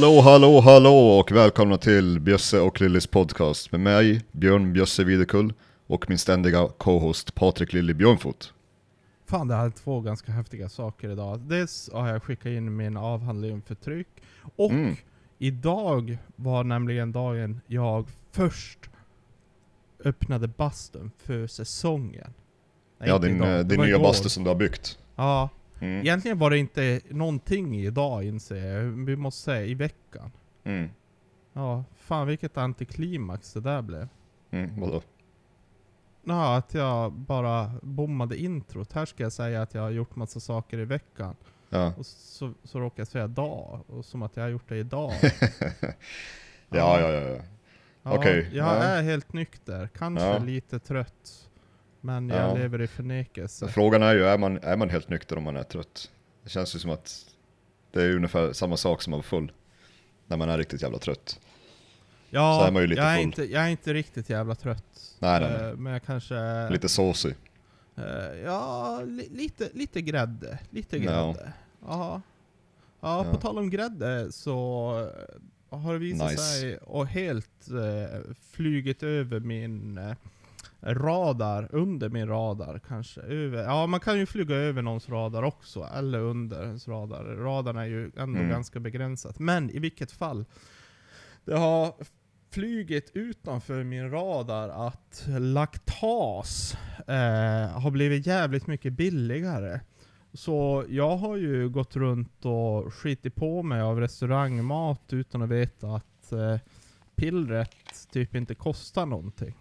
Hallå, hallå, hallå och välkomna till Bjösse och Lillis podcast med mig, Björn Bjösse Videkull och min ständiga co-host Patrik Lilly Björnfot. Fan, det här är två ganska häftiga saker idag. Dels har jag skickat in min avhandling för tryck, och Mm. idag var nämligen dagen jag först öppnade bastun för säsongen. Nej, Ja, din, idag. eh, Det din nya bastu som du har byggt. Ja, Mm. egentligen var det inte någonting idag inser jag. Vi måste säga i veckan. Mm. Ja, fan vilket antiklimax det där blev. Mm. Vadå? Ja, att jag bara bommade introt. Här ska jag säga att jag har gjort massa saker i veckan. Ja. Och så, så råkar jag säga dag, och som att jag har gjort det idag. ja, ja, ja, ja. Ja, Okej, Jag ja. är helt nykter, kanske lite trött. Men jag Ja. lever i förnekelse. Men Frågan är ju, är man, är man helt nykter om man är trött? Det känns ju som att det är ungefär samma sak som att vara full. När man är riktigt jävla trött. så Ja, är man ju lite jag, är full. inte, jag är inte riktigt jävla trött. Nej, nej, nej. Eh, Men jag kanske... Lite såsig. eh, ja, li, lite, lite grädde. Lite Ja. grädde. Ja. Ja, Ja. på tal om grädde så eh, har det visat Nice. sig och helt eh, flugit över min eh, radar, under min radar kanske. Över, ja, man kan ju flyga över någons radar också, eller under ens radar. Radarn är ju ändå Mm. ganska begränsat. Men i vilket fall, det har flugit utanför min radar att laktas eh, har blivit jävligt mycket billigare. Så jag har ju gått runt och skitit på mig av restaurangmat utan att veta att eh, pillret typ inte kostar någonting.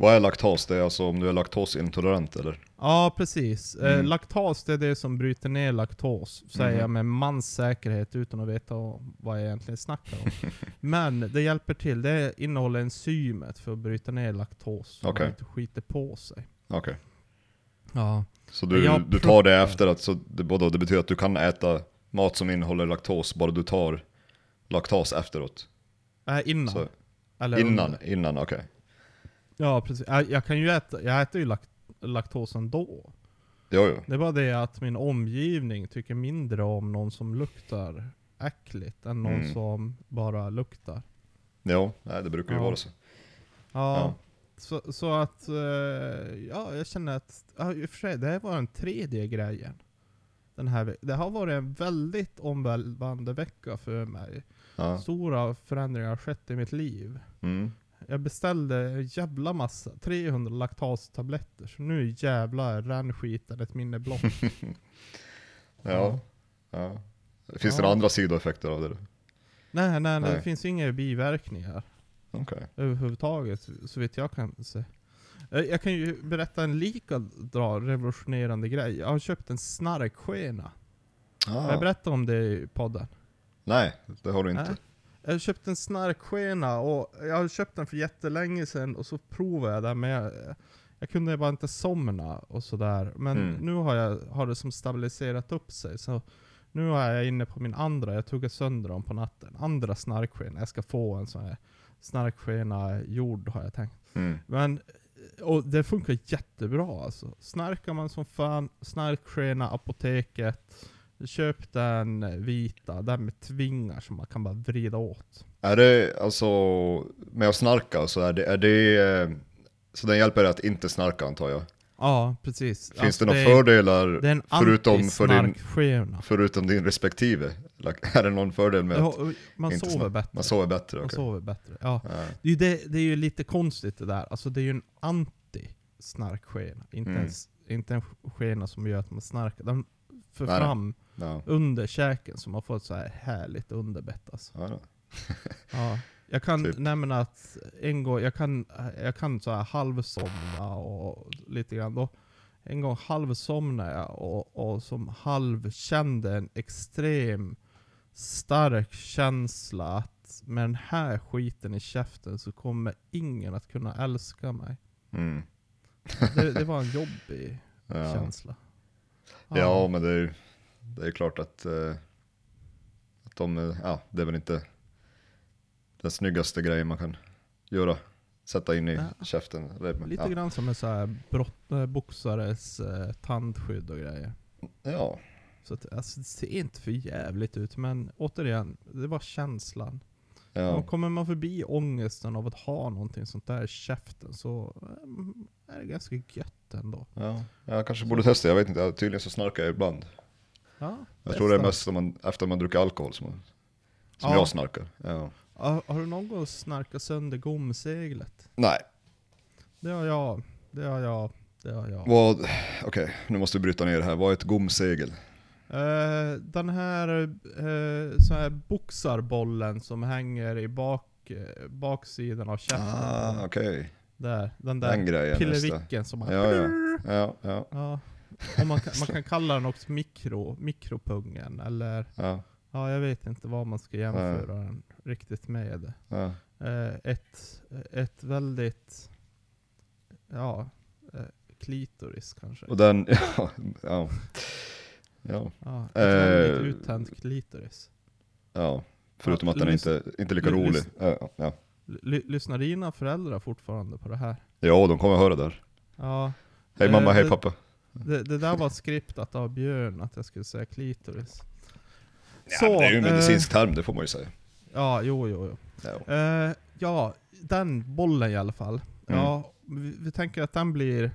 Vad är laktas? Det är alltså om du är laktosintolerant eller? Ja, precis. Eh, Mm. laktas det är det som bryter ner laktos, säger Mhm. jag med mans säkerhet utan att veta vad jag egentligen snackar om. Men det hjälper till, det innehåller enzymet för att bryta ner laktos, så Okej. man inte skiter på sig. Okej. Ja. Så du, du tar det efter att, så det, det betyder att du kan äta mat som innehåller laktos, bara du tar laktas efteråt? Äh, innan. Så, innan, under. innan, okej. Ja, precis. Jag, jag kan ju äta, jag äter ju lak, laktos ändå. Jo, jo. Det är bara det att min omgivning tycker mindre om någon som luktar äckligt än någon Mm. som bara luktar. Jo, nej det brukar ju Ja. vara så. Ja, Ja. Så, så att, eh, ja jag känner att, ja, i och för sig, det här var den tredje grejen. Den här, det har varit en väldigt omvälvande vecka för mig. Ja. Stora förändringar har skett i mitt liv. Mm. Jag beställde en jävla massa, 300 laktastabletter, så nu jävlar rann skiten ett minne blott. Ja. ja. Finns det Ja. några andra sidoeffekter av det? nej, nej, nej, det finns inga biverkningar Okej. överhuvudtaget, så vitt jag kan se. Eh, Jag kan ju berätta en lika revolutionerande grej. Jag har köpt en snarkskena. Har jag Ah. berättat om det i podden? Nej, det har du inte. Nej. Jag har köpt en snarkskena och jag har köpt den för jättelänge sedan och så provade jag den men jag, jag kunde bara inte somna och sådär. Men Mm. nu har, jag, har det som stabiliserat upp sig. Så nu är jag inne på min andra, jag tog sönder dem på natten. Andra snarkskena. Jag ska få en sån här snarkskena gjord har jag tänkt. Mm. Men, och det funkar jättebra alltså. Snarkar man som fan, snarkskena apoteket. Köp den vita, den med tvingar som man kan bara vrida åt. Är det alltså, med att snarka, så är det, är det eh, så den hjälper dig att inte snarka antar jag? Ja, precis. Finns Alltså, det några fördelar Det är förutom för din, förutom din respektive? Är det någon fördel med att Ja, Man inte sover bättre. man sover bättre? Man okej. sover bättre. Ja. Ja. Det, är ju det, det är ju lite konstigt det där. Alltså det är ju en anti-snarkskena. Inte, Mm. inte en skena som gör att man snarkar. Den för Nej, fram Ja. under käken så man får ett så här härligt underbett alltså. Ja. Ja. Jag kan Typ. nämna att en gång, jag kan, jag kan så här halvsomna och lite grann. Då, en gång halvsomnade jag och, och som halv kände en extrem stark känsla att med den här skiten i käften så kommer ingen att kunna älska mig. Mm. Det, det var en jobbig Ja. känsla. Ja, men det är, det är klart att, eh, att de, ja, det är väl inte den snyggaste grejen man kan göra. Sätta in i Ja. käften. Lite ja. grann som en så här brott, eh, boxares eh, tandskydd och grejer. ja, Så att, alltså, det ser inte för jävligt ut, men återigen, det var känslan. Ja. Och kommer man förbi ångesten av att ha någonting sånt där i käften så mm, är det ganska gött ändå. Ja. Jag kanske borde testa, jag vet inte, tydligen så snarkar jag ibland. Ja, Jag tror det är mest man, efter man druckit alkohol som, man, som Ja. jag snarkar. Ja. Har, har du någon gång snarkat sönder gomseglet? Nej, Det har jag. Det har jag. Det har jag. okej nu måste vi bryta ner det här. Vad är ett gomsegel? Eh, den här, uh, så här boxarbollen som hänger i bak, eh, baksidan av käften. Ah, okej. Där, den Den där grejen. det. pillevicken som man... Ja, ja. Ja, ja, Ja. Och man, kan, man kan kalla den också mikro, mikropungen, eller ja, ja, jag vet inte vad man ska jämföra den riktigt med. ja. Ett, ett väldigt, ja, klitoris kanske. Och den, ja, ja. Ja, Ja, ett Eh, väldigt uttänt klitoris. ja. Förutom Ja, att den inte, inte är lika rolig. lys- Ja, ja. Lyssnar dina föräldrar fortfarande på det här? ja, de kommer höra där. Ja. Hej mamma, Eh, hej det- pappa. Det, det där var skriptat av Björn, att jag skulle säga klitoris. Ja, men det är ju en eh, medicinsk term, det får man ju säga. Ja, jo, jo, jo. Ja. Eh, ja, den bollen i alla fall. Mm. Ja, vi, vi tänker att den blir,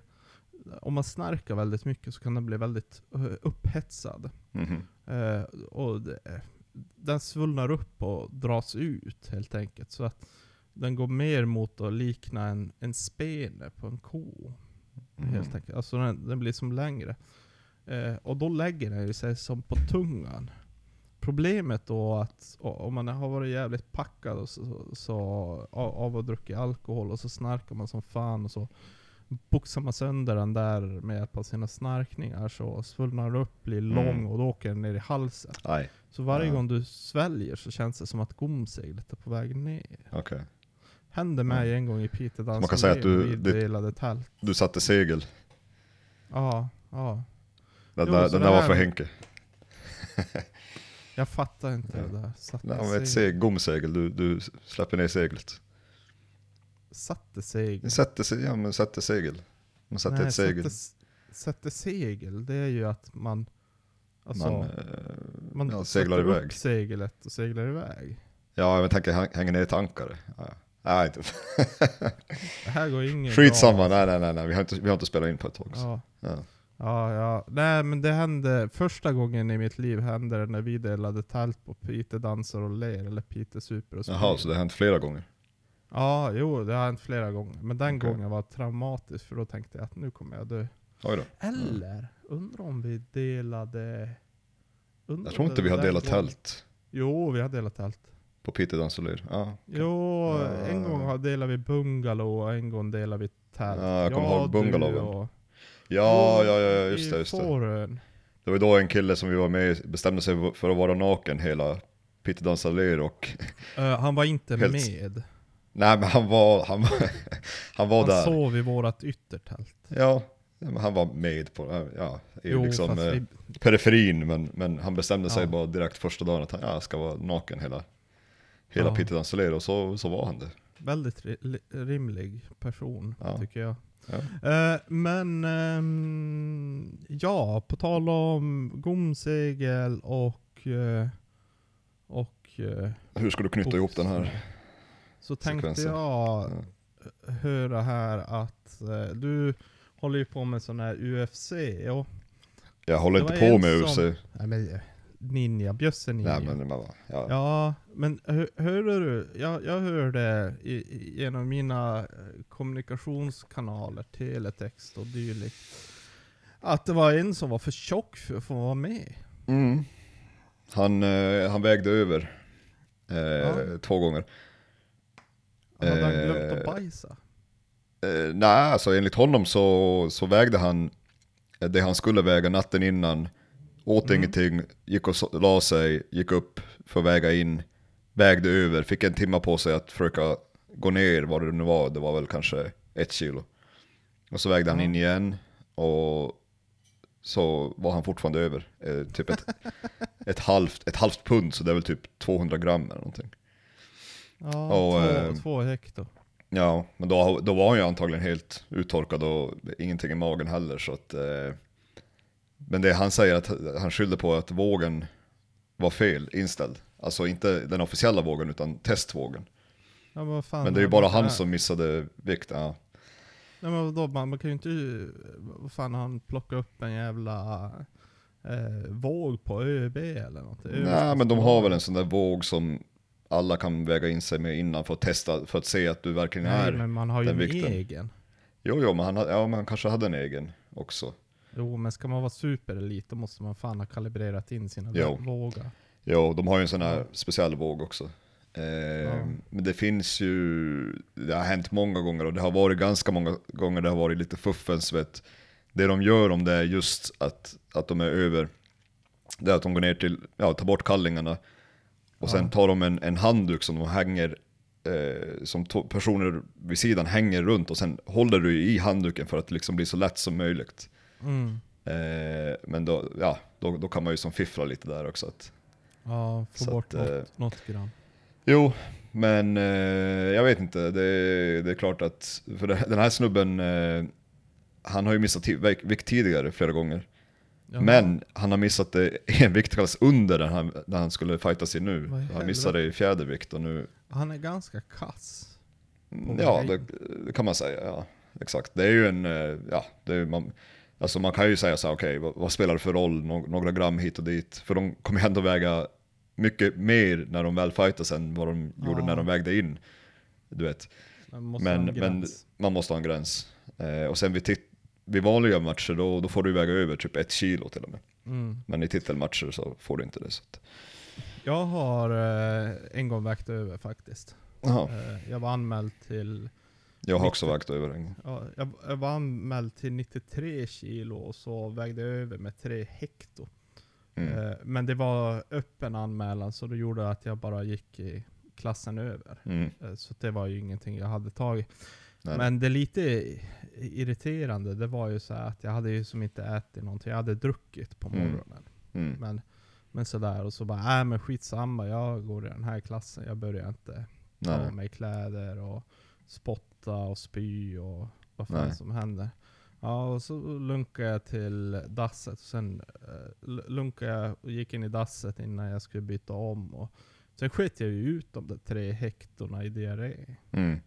om man snarkar väldigt mycket så kan den bli väldigt eh, upphetsad. Mhm. Eh, och det, den svullnar upp och dras ut helt enkelt. Så att den går mer mot att likna en, en spene på en ko. Helt Mhm. enkelt. Alltså den, den blir som längre. Eh, och då lägger den sig som på tungan. Problemet då att om man har varit jävligt packad och så, så, av av att druckit alkohol och så snarkar man som fan och så boxar man sönder den där med hjälp av sina snarkningar så svullnar den upp, blir Mm. lång och då åker den ner i halsen. Nej, Så varje Ja. gång du sväljer så känns det som att gomseglet är på väg ner. okej. Hände mig en gång i Piteå man kan säga att du- det- tält. Du satte segel. Ja, ja. Den, Jo, där, den där var för Henke. Jag fattar inte Ja. det där. Satte, men ett seg, gomsegel, du, du släpper ner seglet. Satte segel. Sätter, se- ja, men sätter segel. Man sätter Nej, ett segel. Sätte, s- sätte segel, det är ju att man... Alltså, man man, eh, ja, seglar sätter iväg. upp seglet och seglar iväg. Ja, jag tänker häng- hänga ner ett ankare. Ja. Nej, inte. Det här går inget Skitsamma, nej nej nej, nej. Vi, har inte, vi har inte spelat in på ett tag. Ja. Ja. Ja, ja. Nej men det hände, första gången i mitt liv hände det när vi delade tält på Pite dansar och ler, eller Pite super och Jaha, springer. så det har hänt flera gånger? Ja, jo det har hänt flera gånger. Men den Okej. gången var traumatisk för då tänkte jag att nu kommer jag dö. Oj då. Eller, undrar om vi delade... undrar Jag tror om inte det vi har delat gången- tält Jo, vi har delat tält. på Piteå Dansolir. Ja. okej. Jo, Ah. en gång har- delade vi bungalow och en gång delade vi tält. Ja, jag kommer ihåg du bungalowen. och- Ja, ja, ja, just det, just det. Fårön. Det var då en kille som vi var med i bestämde sig för att vara naken hela Piteå Dansolir och Eh, han var inte Helt- med. Nej men han var, han var, han var Han där. sov i vårat yttertält. Ja, han var med på, ja, i Jo, liksom eh, vi, periferin men, men han bestämde sig Ja. bara direkt första dagen att han ja, ska vara naken hela, hela Ja. Piteå Dansolir och så, så var han det. väldigt ri, li- rimlig person, Ja. tycker jag. Ja. Eh, men, ehm, ja, på tal om gomsegel och, eh, och eh, Hur ska du knyta ihop den här? Så tänkte sekvensen? jag Ja. höra här att eh, du håller ju på med sån här UFC och... Jag håller inte på med som- UFC. Nej men eh, ninja, bjösse ninja. Nej men ja. Ja, men hör, hörde du? Jag, jag hörde i, i, genom mina eh, kommunikationskanaler, teletext och dylikt, att det var en som var för tjock för att få vara med. Mm. Han, eh, han vägde över eh, Ja. två gånger. Hade han glömt att Eh, bajsa? Eh, nej, alltså enligt honom så, så vägde han eh, det han skulle väga natten innan, åt Mm. ingenting, gick och la sig, gick upp för att väga in, vägde över, fick en timma på sig att försöka gå ner vad det nu var, det var väl kanske ett kilo. Och så vägde han in igen och så var han fortfarande över, eh, typ ett, ett, halvt, ett halvt pund, så det är väl typ 200 gram eller någonting. Ja, och, två, eh, två hekto. Ja, men då, då var han ju antagligen helt uttorkad och ingenting i magen heller så att eh, men det han säger att han skyllde på att vågen var fel inställd. Alltså inte den officiella vågen utan testvågen. Ja, vad fan, Men det är ju bara han som missade vikt. Ja. Nej men vadå, man, man kan ju inte... Vad fan, han plockat upp en jävla eh, våg på ÖB eller något? Nej men de har väl en sån där våg som alla kan väga in sig med innan för att testa, för att se att du verkligen Nej är. men man har ju en vikten. egen. Jo, jo, men han, ja, men han kanske hade en egen också. Jo men ska man vara superelit då måste man fan ha kalibrerat in sina Jo. vågar. Jo, de har ju en sån här Ja. speciell våg också. Eh, Ja. Men det finns ju, det har hänt många gånger och det har varit ganska många gånger det har varit lite fuffens vet. Det de gör om det är just att, att de är över, det är att de går ner till, ja tar bort kallingarna och sen tar de en, en handduk som de hänger, eh, som personer vid sidan hänger runt och sen håller du i handduken för att det liksom blir så lätt som möjligt. Mm. Eh, men då, ja, då, då kan man ju som fiffla lite där också. Att, Ja, få Så bort att, något, eh, något gram. Jo, men eh, jag vet inte. Det, det är klart att, för den här snubben, eh, han har ju missat vikt tidigare flera gånger. Jaha. Men han har missat det en viktklass under den han, där han skulle fightas i nu. Han missade i fjädervikt och nu, Han är ganska kass. mm, ja det, det kan man säga. Ja, exakt. Det är ju en, eh, ja, det är, man, alltså man kan ju säga så här, okej, vad, vad spelar det för roll, Nå, några gram hit och dit? För de kommer ju ändå väga mycket mer när de väl fightas än vad de gjorde Ja. när de vägde in. Du vet. Man Men, men man måste ha en gräns. Eh, och sen vid, tit- vid vanliga matcher då, då får du väga över typ ett kilo till och med. Mm. Men i titelmatcher så får du inte det. Så Jag har eh, en gång vägt över faktiskt. Jaha, Eh, jag var anmäld till jag har också Mitt- vägt över en gång. Ja, jag, jag var anmäld till 93 kilo och så vägde jag över med 3 hekto. Mm. Eh, men det var öppen anmälan så det gjorde att jag bara gick i klassen över. Mm. Eh, så det var ju ingenting jag hade tagit. Nej. Men det lite irriterande, det var ju så att jag hade ju som inte ätit någonting. Jag hade druckit på Mm. morgonen. Mm. Men, men sådär, och så bara, äh men skitsamma, jag går i den här klassen. Jag börjar inte ta av mig kläder och spotta och spy och vad fan Nej. som händer. Ja, och så lunkade jag till dasset. Sen uh, lunkade jag och gick in i dasset innan jag skulle byta om. Och sen sket jag ju ut de där tre hektorna i diarré. Mm.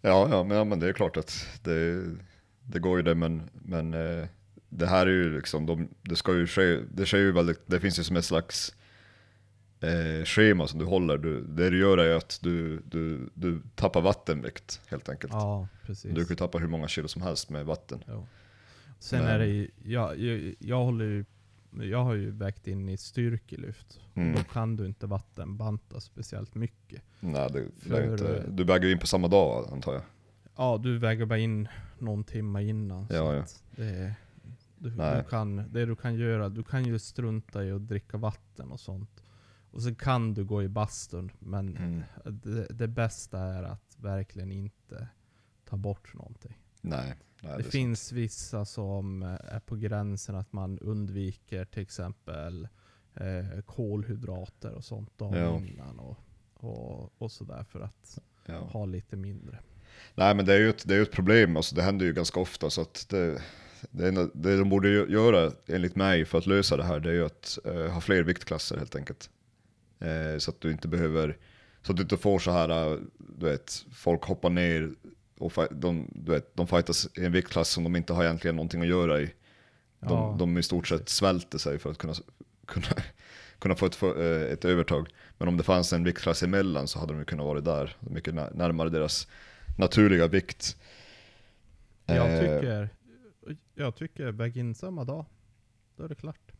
Ja, ja, men, ja, men det är klart att det, det går ju det, men, men eh, det här är ju liksom, de, det ska ju ske, det sker ju väldigt, det finns ju som ett slags eh, schema som du håller. Du, det du gör är att du, du, du tappar vattenvikt helt enkelt. Ja, precis. Du kan ju tappa hur många kilo som helst med vatten. Jo. Sen Men- är det ju, jag, jag, jag håller ju, jag har ju vägt in i styrkelyft. Mm. Då kan du inte vattenbanta speciellt mycket. Nej, det, För- inte, du väger in på samma dag antar jag. Ja, du väger bara in någon timme innan. så Ja, ja. att Det, du, du kan, det du kan göra, du kan ju strunta i att dricka vatten och sånt. Och sen kan du gå i bastun, men Mm. det, det bästa är att verkligen inte ta bort någonting. Nej, nej det är finns vissa som eh, är på gränsen att man undviker till exempel eh, kolhydrater och sånt dagen Ja. innan och, och, och sådär för att. Ja. ha lite mindre. Nej men det är ju ett, det är ett problem, alltså, det händer ju ganska ofta så att det, det, enda- det de borde göra enligt mig för att lösa det här det är ju att eh, ha fler viktklasser helt enkelt. Eh, så att du inte behöver, så att du inte får så här, eh, du vet, folk hoppar ner och de, du vet, de fightas i en viktklass som de inte har egentligen någonting att göra i. De, Ja. de i stort sett svälter sig för att kunna, kunna, kunna få ett, eh, ett övertag. Men om det fanns en viktklass emellan så hade de ju kunnat vara där, mycket när- närmare deras naturliga vikt. Jag Eh, tycker, jag tycker väg in samma dag. Då är det klart.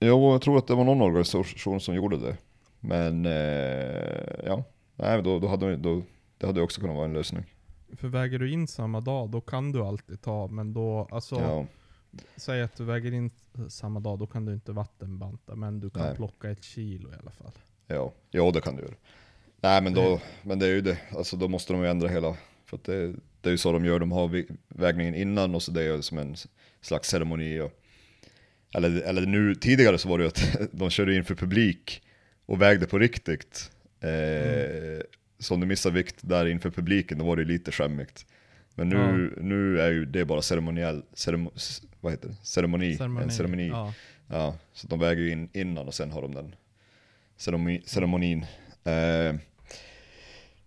Jo, jag tror att det var någon organisation som gjorde det. Men eh, ja, Nej, då, då hade, då, det hade också kunnat vara en lösning. För väger du in samma dag, då kan du alltid ta, men då, alltså, Ja, säg att du väger in samma dag, då kan du inte vattenbanta, men du kan Nej. plocka ett kilo i alla fall. ja, ja, det kan du göra. Nej men, då, men det är ju det, alltså då måste de ju ändra hela, för att det, det är ju så de gör, de har vägningen innan och så det är ju som en slags ceremoni. Och, eller, eller nu, tidigare så var det ju att de körde in för publik och vägde på riktigt. Eh, Så om du missar vikt där inför publiken, då var det lite skämmigt. Men nu, nu är ju det bara ceremoniell, ceremo, vad heter det? Ceremoni. En ceremoni. Ja. Ja. så de väger ju in innan och sen har de den ceremoni, ceremonin. Eh,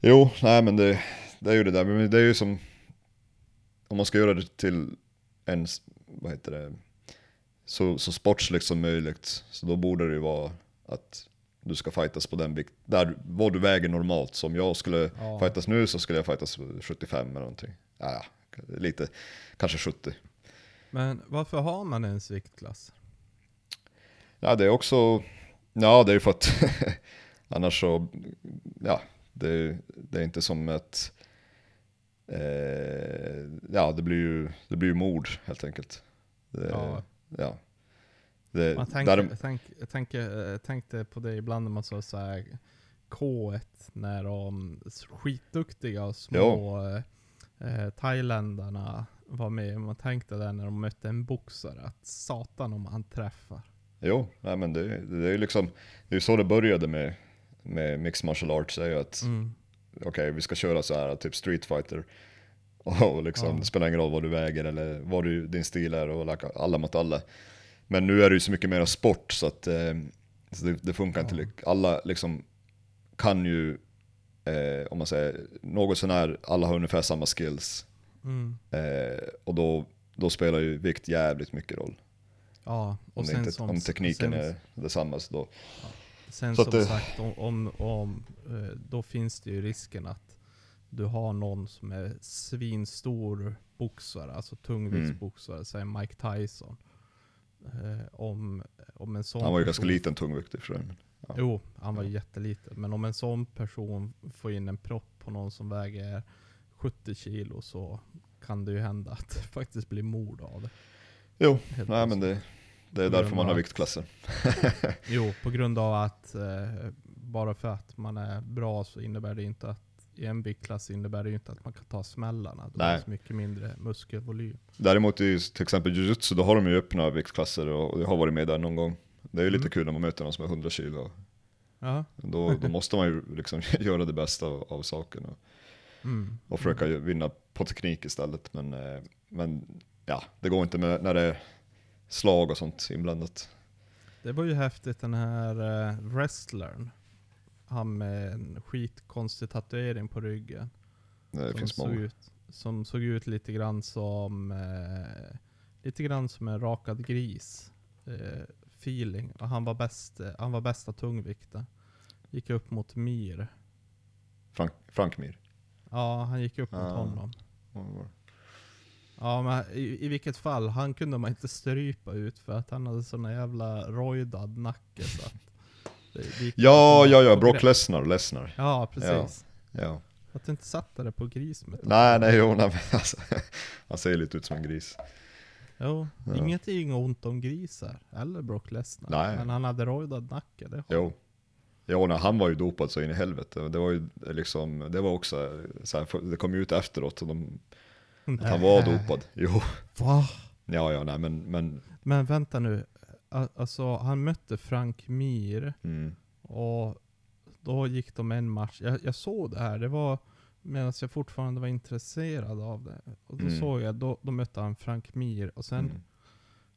jo, nej men det, det är ju det där, men det är ju som om man ska göra det till en, vad heter det, så, så sportsligt som möjligt. Så då borde det ju vara att du ska fightas på den vikt, där vad du väger normalt. Så om jag skulle Ja. fightas nu så skulle jag fightas 75 eller någonting. Ja, lite, kanske 70. Men varför har man ens viktklass? Ja, det är också, ja det är ju för att annars så, ja, det, det är inte som ett, eh, ja det blir ju, det blir ju mord helt enkelt. Det, Ja. ja. Det, Man tänker, där, tänk, tänker, jag tänkte på det ibland när man sa så här K1 när de skitduktiga och små eh, eh, thailändarna var med. Man tänkte där när de mötte en boxare att satan om han träffar. jo, nej men det, det är ju liksom, det är så det började med, med mixed martial arts, är ju att Mm. okej vi ska köra så här typ street fighter. Och liksom, Ja. det spelar ingen roll vad du väger eller vad du, din stil är och alla mot alla. Men nu är det ju så mycket mer sport så att eh, så det, det funkar inte. Ja. lik- Alla liksom kan ju, eh, om man säger något sånär, alla har ungefär samma skills. Mm. Eh, och då, då spelar ju vikt jävligt mycket roll. Ja, och Om, det sen inte, som, om tekniken sen, är detsamma så då. Sen Så som det- sagt, om, om, om, då finns det ju risken att du har någon som är svinstor boxare, alltså tungviktsboxare, säg Mike Tyson. Eh, om, om en sån Han var ju person, ganska liten tungvikt i och för sig. Ja. Jo, han var Ja. jätteliten. Men om en sån person får in en propp på någon som väger 70 kilo så kan det ju hända att det faktiskt blir mord av det. Jo, Helt nej men det, det är därför man har viktklasser. Jo, på grund av att eh, bara för att man är bra så innebär det inte att i en viktklass innebär det ju inte att man kan ta smällarna. Det Nej. är så mycket mindre muskelvolym. Däremot i till exempel jujutsu, då har de ju öppna viktklasser och jag har varit med där någon gång. Det är ju lite Mm. kul när man möter någon som är 100 kilo. Ja. Då, då måste man ju liksom göra det bästa av, av saken och, Mm. och försöka ju vinna på teknik istället. Men, eh, men ja, det går inte med, när det är slag och sånt inblandat. Det var ju häftigt den här eh, wrestlern. Han med en skitkonstig tatuering på ryggen. Det som, finns såg många. ut, som såg ut lite grann som eh, Lite grann som en rakad gris. Eh, feeling. Och han var, bäst, eh, han var bästa tungvikten. Gick upp mot Mir. Frank, Frank Mir. Ja, han gick upp mot Ah. honom. Ja, men i, i vilket fall, han kunde man inte strypa ut för att han hade sån jävla rojdad nacke så att det, det gick Ja, ja, ja, Brock. Lesnar, Lesnar. Ja, precis. Ja. Att du inte satte det på grismet. Nej, nej, jo, nej, men alltså, han ser lite ut som en gris. Jo, Ja. ingenting ont om grisar. Eller Brock Lesnar. Nej. Men han hade rojdad nacke. Det har Jo. Jo, nej, han var ju dopad så in i helvete. Det var ju liksom, det var också så här, det kom ju ut efteråt och de, att han var dopad. Jo, Va? ja, ja, nej, men, men, Men vänta nu. Alltså, han mötte Frank Mir mm, och då gick de en match. Jag, jag såg det här. Det var medan jag fortfarande var intresserad av det. Och då Mm. såg jag, då, då mötte han Frank Mir. Och sen mm.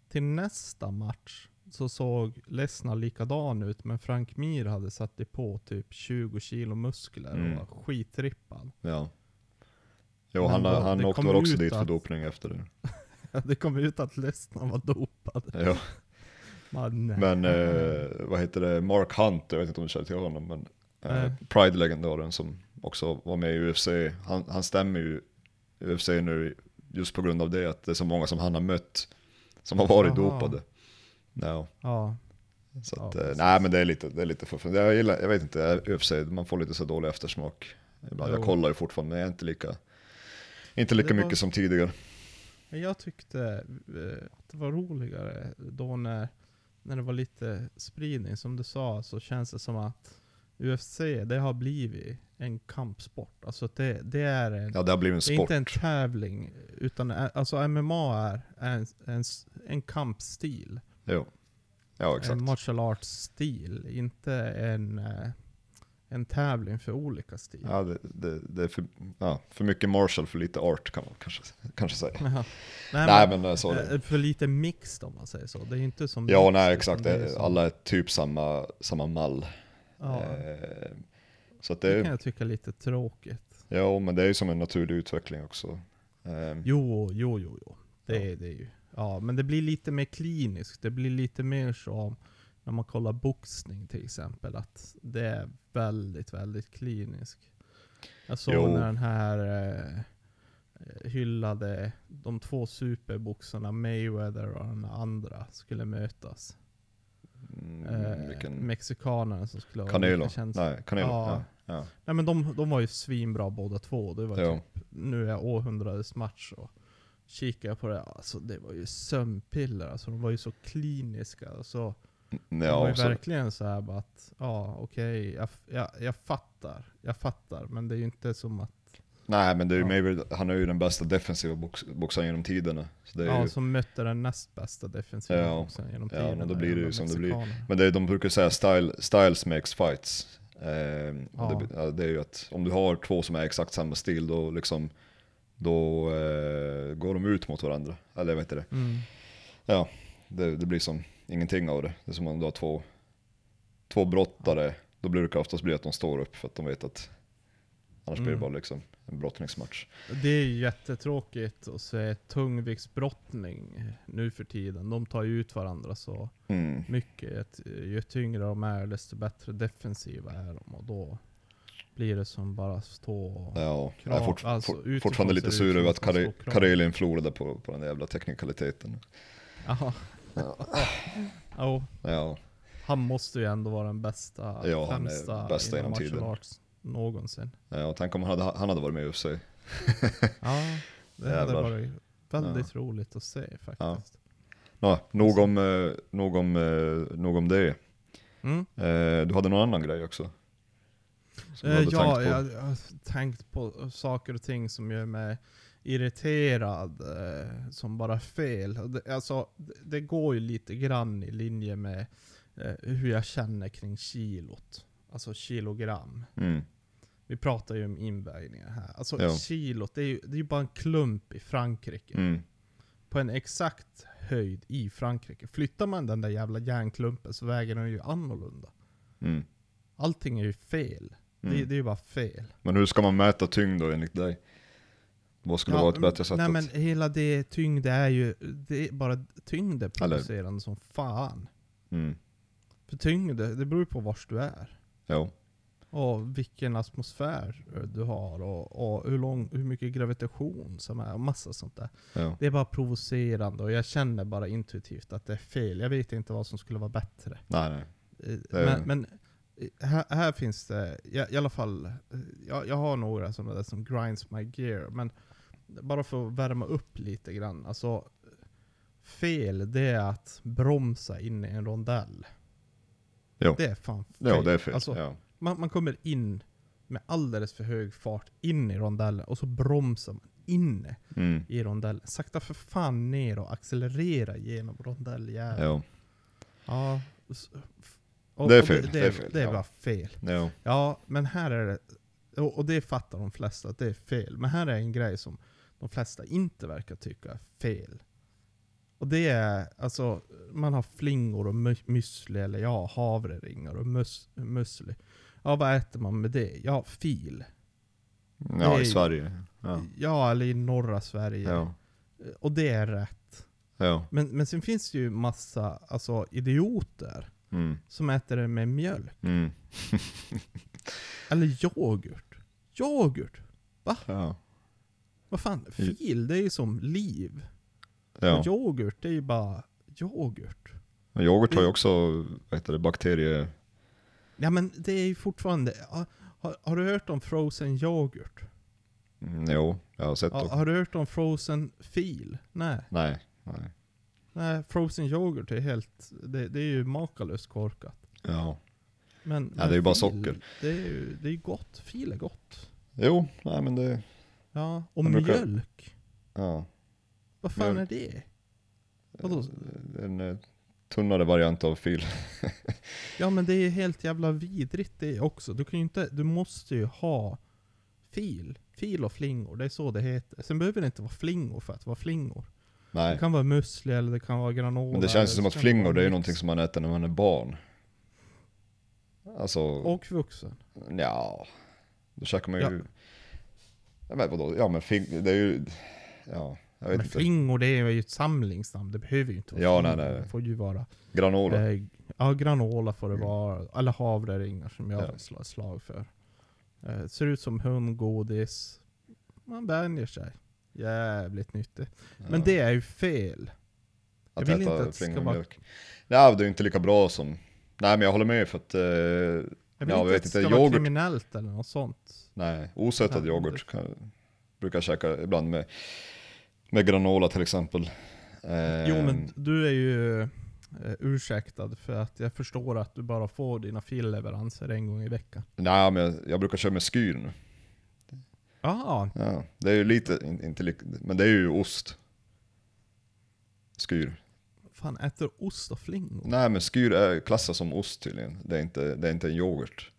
till nästa match så såg Lesnar likadan ut. Men Frank Mir hade satt på typ 20 kilo muskler och Mm. var skitrippad. ja. Jo, Men han, då- han åkte väl också dit för att- dopning efter det. Det kom ut att Lesnar var dopad. Ja. Men, eh, vad heter det, Mark Hunt, jag vet inte om du känner till honom, men eh. Pride-legendaren som också var med i UFC, han, han stämmer ju UFC nu just på grund av det, att det är så många som han har mött som har varit Jaha. dopade. No. Ja, Så Ja, att, eh, precis. nej men det är lite, det är lite för jag, gillar, jag vet inte, UFC, man får lite så dålig eftersmak. Ibland. Jag kollar ju fortfarande, men jag är inte lika, inte lika Det var- mycket som tidigare. Jag tyckte eh, att det var roligare då när, när det var lite spridning. Som du sa så känns det som att UFC, det har blivit en kampsport. Alltså det, det är en, Ja det har blivit en sport. inte en tävling. Utan ä- alltså MMA är en, en, en kampstil. Jo. Ja exakt. En martial arts-stil. Inte en, eh, en tävling för olika stilar. Ja, det, det, det är för, ja, för mycket Marshall för lite art kan man kanske, kanske säga. Jaha. Nej, Nej, men, eh, så men, det. eh, för lite mixed om man säger så. Det är inte som Ja, mixed, nej exakt. det är Det, som- alla är typ samma, samma mall. Ja, Eh, så att det kan det, jag tycka är lite tråkigt. ja men det är ju som en naturlig utveckling också. Eh, Jo, jo, jo, jo. Det, Ja. är det ju. Ja, men det blir lite mer kliniskt. Det blir lite mer som när man kollar boxning till exempel. Att det är väldigt, väldigt kliniskt. Jag såg Jo. när den här eh, hyllade, de två superboxarna Mayweather och den andra skulle mötas. mm, Eh, vilken, Mexikanerna som skulle Canelo? Nej, Canelo. Ja. Ja. Ja. Nej men de, de var ju svinbra båda två. Det var Ja. typ, nu är århundradets match och kikar jag på det, alltså det var ju sömnpiller. Alltså de var ju så kliniska. Alltså, de var Ja, ju så, verkligen så här bara att, ja okej, jag, jag, jag fattar. Jag fattar, men det är ju inte som att, nej men det är ju Ja. Mayweather, han är ju den bästa defensiva box, boxaren genom tiderna. Så det ja ju, som mötte den näst bästa defensiva Ja. boxaren genom Ja, tiden. men då blir det ju som det blir. Men det, är- de brukar säga style, styles makes fights. Eh, Ja. det, ja, det är ju att om du har två som är exakt samma stil då liksom då eh, går de ut mot varandra. Eller vad heter det? Mm. Ja, det, det blir som ingenting av det. Det är som om du har två, två brottare. Då brukar det oftast bli att de står upp för att de vet att annars blir det Mm. bara liksom en brottningsmatch. Det är jättetråkigt att se tungviktsbrottning nu för tiden. De tar ju ut varandra så Mm. mycket. Ju tyngre de är, desto bättre defensiva är de. Och då blir det som bara stå och... Ja, Krav, jag är fort, alltså, fort, fortfarande lite sur över att. Karelin förlorade på, på den jävla teknikaliteten. Jaha. Jo, Ja, han måste ju ändå vara den bästa, Ja, han är främsta bästa inom tiden. arts någonsin. ja tänk om han hade, han hade varit med i UFC. Ja, det hade Jävlar. varit väldigt roligt att se faktiskt. Ja, nog om, eh, nog om, eh, nog om det. Mm. Eh, du hade någon annan grej också? Hade ja, tänkt jag, jag har tänkt på saker och ting som gör mig irriterad, eh, som bara fel. Det, alltså, det, går ju lite grann i linje med eh, hur jag känner kring kilot. Alltså kilogram. Mm. Vi pratar ju om invägningar här. Alltså Ja. kilot, det är ju det är ju bara en klump i Frankrike. Mm. På en exakt höjd i Frankrike. Flyttar man den där jävla järnklumpen så väger den ju annorlunda. Mm. Allting är ju fel. Det, Mm. det är ju bara fel. Men hur ska man mäta tyngd då enligt dig? Vad skulle vara ett bättre sätt Nej att... men hela det tyngd är ju, det är bara tyngd är Eller- producerande som fan. Mm. För tyngd, det beror ju på vars du är. Jo. Och vilken atmosfär du har och, och hur, lång, hur mycket gravitation som är och massa sånt där. Ja. Det är bara provocerande och jag känner bara intuitivt att det är fel. Jag vet inte vad som skulle vara bättre. Nej nej. Eh, Men, men eh, här, här finns det, i, i alla fall, eh, jag, jag har några sådana där som grinds my gear, men bara för att värma upp lite grann. Alltså, fel det är att bromsa in i en rondell. Jo. Det är fan fel. Ja det är fel. Alltså, ja. man, man kommer in med alldeles för hög fart in i rondellen och så bromsar man inne Mm. i rondellen. Sakta för fan ner och accelerera genom rondelljäveln. Ja. Och- Det är fel, Det, det är fel, det är ja. bara fel. Ja. Ja, men här är det, och och det fattar de flesta att det är fel. Men här är en grej som de flesta inte verkar tycka är fel. Och det är, alltså, man har flingor och müsli, eller ja, havreringar och mus, musli. Ja, vad äter man med det? Ja, fil. Ja Det i Sverige. Ja. Ja, eller i norra Sverige. Ja. Och det är rätt. Ja. Men, men sen finns det ju massa alltså, idioter Mm. som äter det med mjölk. Mm. Eller yoghurt. Yoghurt! Ja. Vad fan, fil det är ju som liv. Ja. Och yoghurt det är ju bara yoghurt. Men yoghurt har ju också, vad heter det, bakterie... Ja men det är ju fortfarande, har, har, har du hört om frozen yoghurt? Mm, jo, jag har sett Har, det. har du hört om frozen fil? Nej. Nej. Nej. Nej, frozen yoghurt är helt, det, det är ju makalöst korkat. Ja. Men, Ja, det är ju bara fil, socker. Det är ju det är gott, fil är gott. Jo, nej men det... Ja, och brukar- mjölk. Ja. Vad fan Mjölk. är det? Vadå? En, eh, tunnare variant av fil. Ja men det är helt jävla vidrigt det också. Du kan ju inte, du måste ju ha fil. Fil och flingor, det är så det heter. Sen behöver det inte vara flingor för att vara flingor. Det Nej. kan vara müsli eller det kan vara granola. Men det eller känns som att kan flingor vara det är ju mix. någonting som man äter när man är barn. Alltså, Och vuxen. ja. Då käkar man ju... Ja. Men vadå? Ja men fling, det är ju... Ja, jag vet Men inte. flingor det är ju ett samlingsnamn, det behöver ju inte vara Ja, nej, flingor. nej. Det får ju vara... Granola. Eh, ja, granola får det Mm. vara. Eller havreringar som jag Ja. vill slå ett slag för. Eh, ser ut som hundgodis. Man vänjer sig. Jävligt nyttigt. Men Ja. det är ju fel. jag vill inte att det ska vara- mjölk. Nej, det är ju inte lika bra som... Nej men jag håller med för att... Eh, Jag vill Ja, inte jag vet att det ska inte, vara yoghurt- kriminellt eller något sånt. nej, osötad Nej, yoghurt kan, brukar jag käka ibland med, med granola till exempel. Jo men du är ju eh, ursäktad för att jag förstår att du bara får dina filleveranser en gång i veckan. Nej men jag, jag brukar köra med skyr nu. Ja, Ja, det är ju lite, in, inte men det är ju ost. Skyr. Fan äter ost och flingor? Nej men skyr är klassas som ost tydligen. Det är inte, det är inte en yoghurt.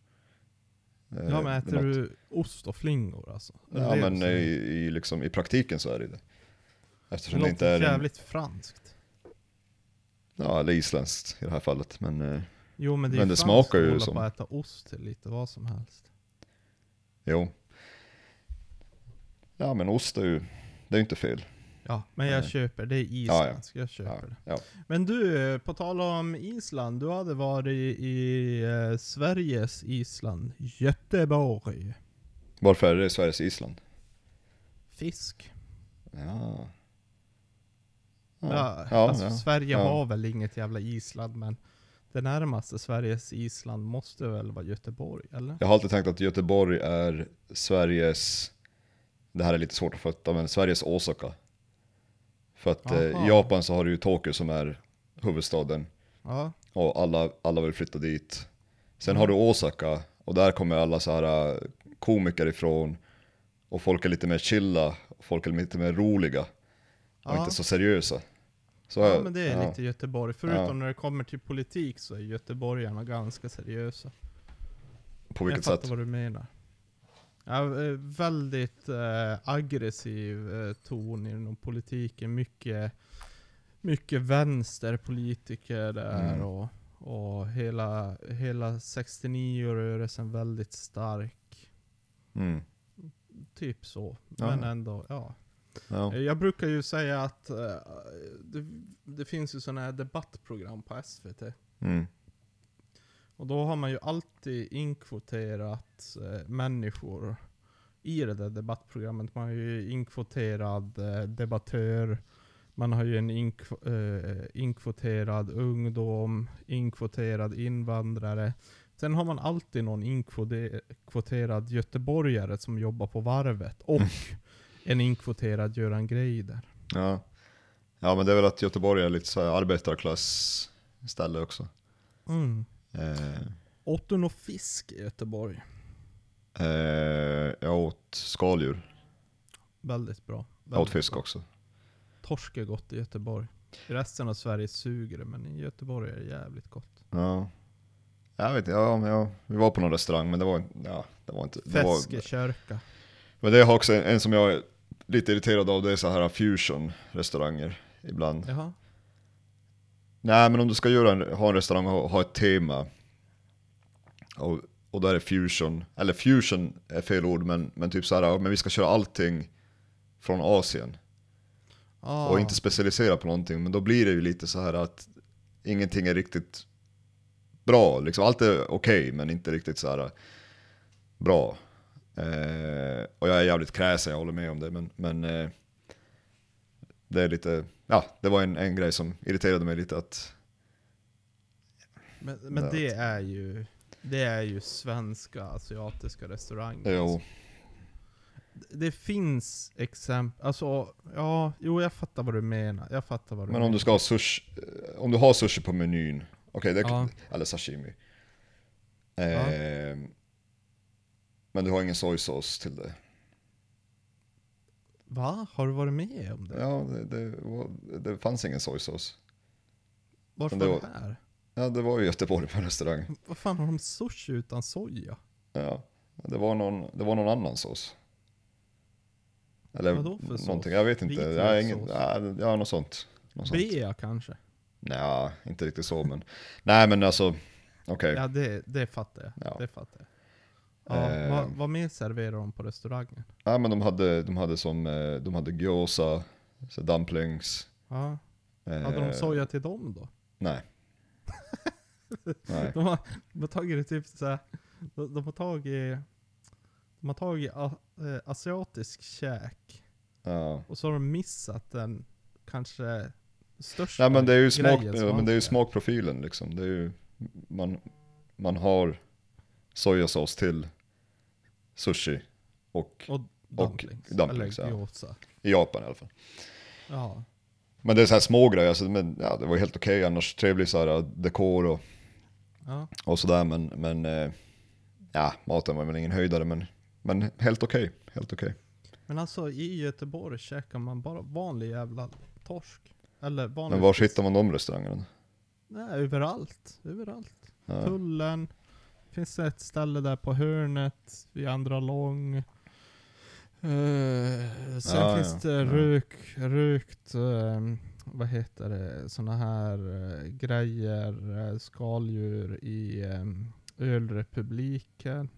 Eh, Ja men det äter något- du ost och flingor alltså? Det Ja det men i, i, liksom, i praktiken så är det det. det Eftersom det, låter inte är en, jävligt franskt. ja eller isländskt i det här fallet. Men eh, Jo men det, Men det smakar ju som- att äta ost till lite vad som helst. jo. Ja men ost är ju, det är ju inte fel. Ja, men jag Nej. köper. Det är Ja, ja. isländsk. Jag köper det. Men du, eh, på tal om Island. Du hade varit i eh, Sveriges Island, Göteborg. Varför är det Sveriges Island? Fisk. Ja. Ja, ja, alltså ja. Sverige ja. har väl inget jävla Island, men det närmaste Sveriges Island måste väl vara Göteborg, eller? Jag har alltid tänkt att Göteborg är Sveriges, det här är lite svårt att fatta, men Sveriges Osaka. För att eh, Aha. i Japan så har du ju Tokyo som är huvudstaden Ja. och alla, alla vill flytta dit. Sen har du Osaka och där kommer alla så här eh, komiker ifrån och folk är lite mer chilla, folk är lite mer roliga och inte så seriösa. Så, Ja men det är lite Göteborg. Förutom när det kommer till politik så är göteborgarna ganska seriösa. På vilket jag fattar sätt? vad du menar. Ja, eh, väldigt eh, aggressiv eh, ton inom politiken. Mycket, mycket vänsterpolitiker där Mm. och, och hela, hela 69-rörelsen väldigt stark. Mm. Typ så. Ja. Men ändå, ja. Ja. Jag brukar ju säga att eh, det, det finns ju sådana här debattprogram på SVT. Mm. Och då har man ju alltid inkvoterat eh, människor i det där debattprogrammet. Man har ju inkvoterad eh, debattör, man har ju en inkv eh, inkvoterad ungdom, inkvoterad invandrare. Sen har man alltid någon inkvoterad göteborgare som jobbar på varvet. Och en inkvoterad Göran Greider. Ja. ja men det är väl att Göteborg är lite så här arbetarklass ställe också. Mm. Eh, Åt du någon fisk i Göteborg? eh, jag åt skaldjur, Väldigt bra. jag åt Väldigt fisk bra. också. Torsk är gott i Göteborg. I resten av Sverige suger det, men i Göteborg är det jävligt gott. Ja. Jag vet inte, ja, ja, vi var på någon restaurang men det var, ja, det var inte... Feskekörka. men det har också en, en som jag är lite irriterad av, det är så här fusion restauranger ibland. Jaha. Nej men om du ska göra en, ha en restaurang och ha, ett tema och, och där är fusion, eller fusion är fel ord men, men typ så här, men vi ska köra allting från Asien. Ah, och inte specialisera på någonting men då blir det ju lite så här att ingenting är riktigt bra, liksom. Allt är okej men inte riktigt så här bra. Eh, och jag är jävligt kräsen, jag håller med om det men, men eh, det är lite, ja det var en, en grej som irriterade mig lite att men men Ja. det är ju det är ju svenska asiatiska restauranger. Jo, Det finns exempel, alltså ja, jo jag fattar vad du menar. Jag fattar vad du men menar. om du ska ha sushi, eh, om du har sushi på menyn, okej det Ja. eller sashimi. Eh, Men du har ingen sojsås till det. Va? Har du varit med om det? Ja, det, det, var- det fanns ingen sojsås. Varför Men det var det var- här? Ja, det var ju Göteborg på en restaurang. Vad fan har de sushi utan soja? Ja, det var någon, det var någon annan sås. Eller Vadå för sås? någonting, jag vet inte. Jag har Vitlökssås? ja, något sånt. Något sånt. Bea kanske? Nej, inte riktigt så men. Nej men alltså, okej. Ja det, det fattar jag. Ja. Det fattar jag. Ja, Eh. vad, vad mer serverar de på restaurangen? Ja men de hade, de hade som, eh, de hade gyoza, så dumplings. Ja. eh, Hade de soja till dem då? Nej. nej. De har, de har tagit typ såhär, de, de har tagit, de har tagit a, eh, asiatisk käk Ja. och så har de missat den kanske största Nej men det är ju smak, ja, men det är ju smakprofilen liksom. Det är ju, man, man har sojasås till sushi och Och dumplings. dumplings, eller gyoza. i Japan i alla fall. Ja. Men det är så här små grejer, alltså, men, ja, det var helt okej annars. Trevlig så här, dekor och, ja. och sådär men, men eh, ja, maten var väl ingen höjdare men, men helt okej. Helt okej. Men alltså i Göteborg käkar man bara vanlig jävla torsk. Eller vanlig Men var hittar man de restaurangerna? Nej, överallt. Överallt. Ja. Tullen. Finns ett ställe där på hörnet vid Andra Lång. Eh, sen Ja, finns ja. det Ja. rök, rökt, eh, vad heter det, såna här eh, grejer, eh, skaldjur i eh, Ölrepubliken.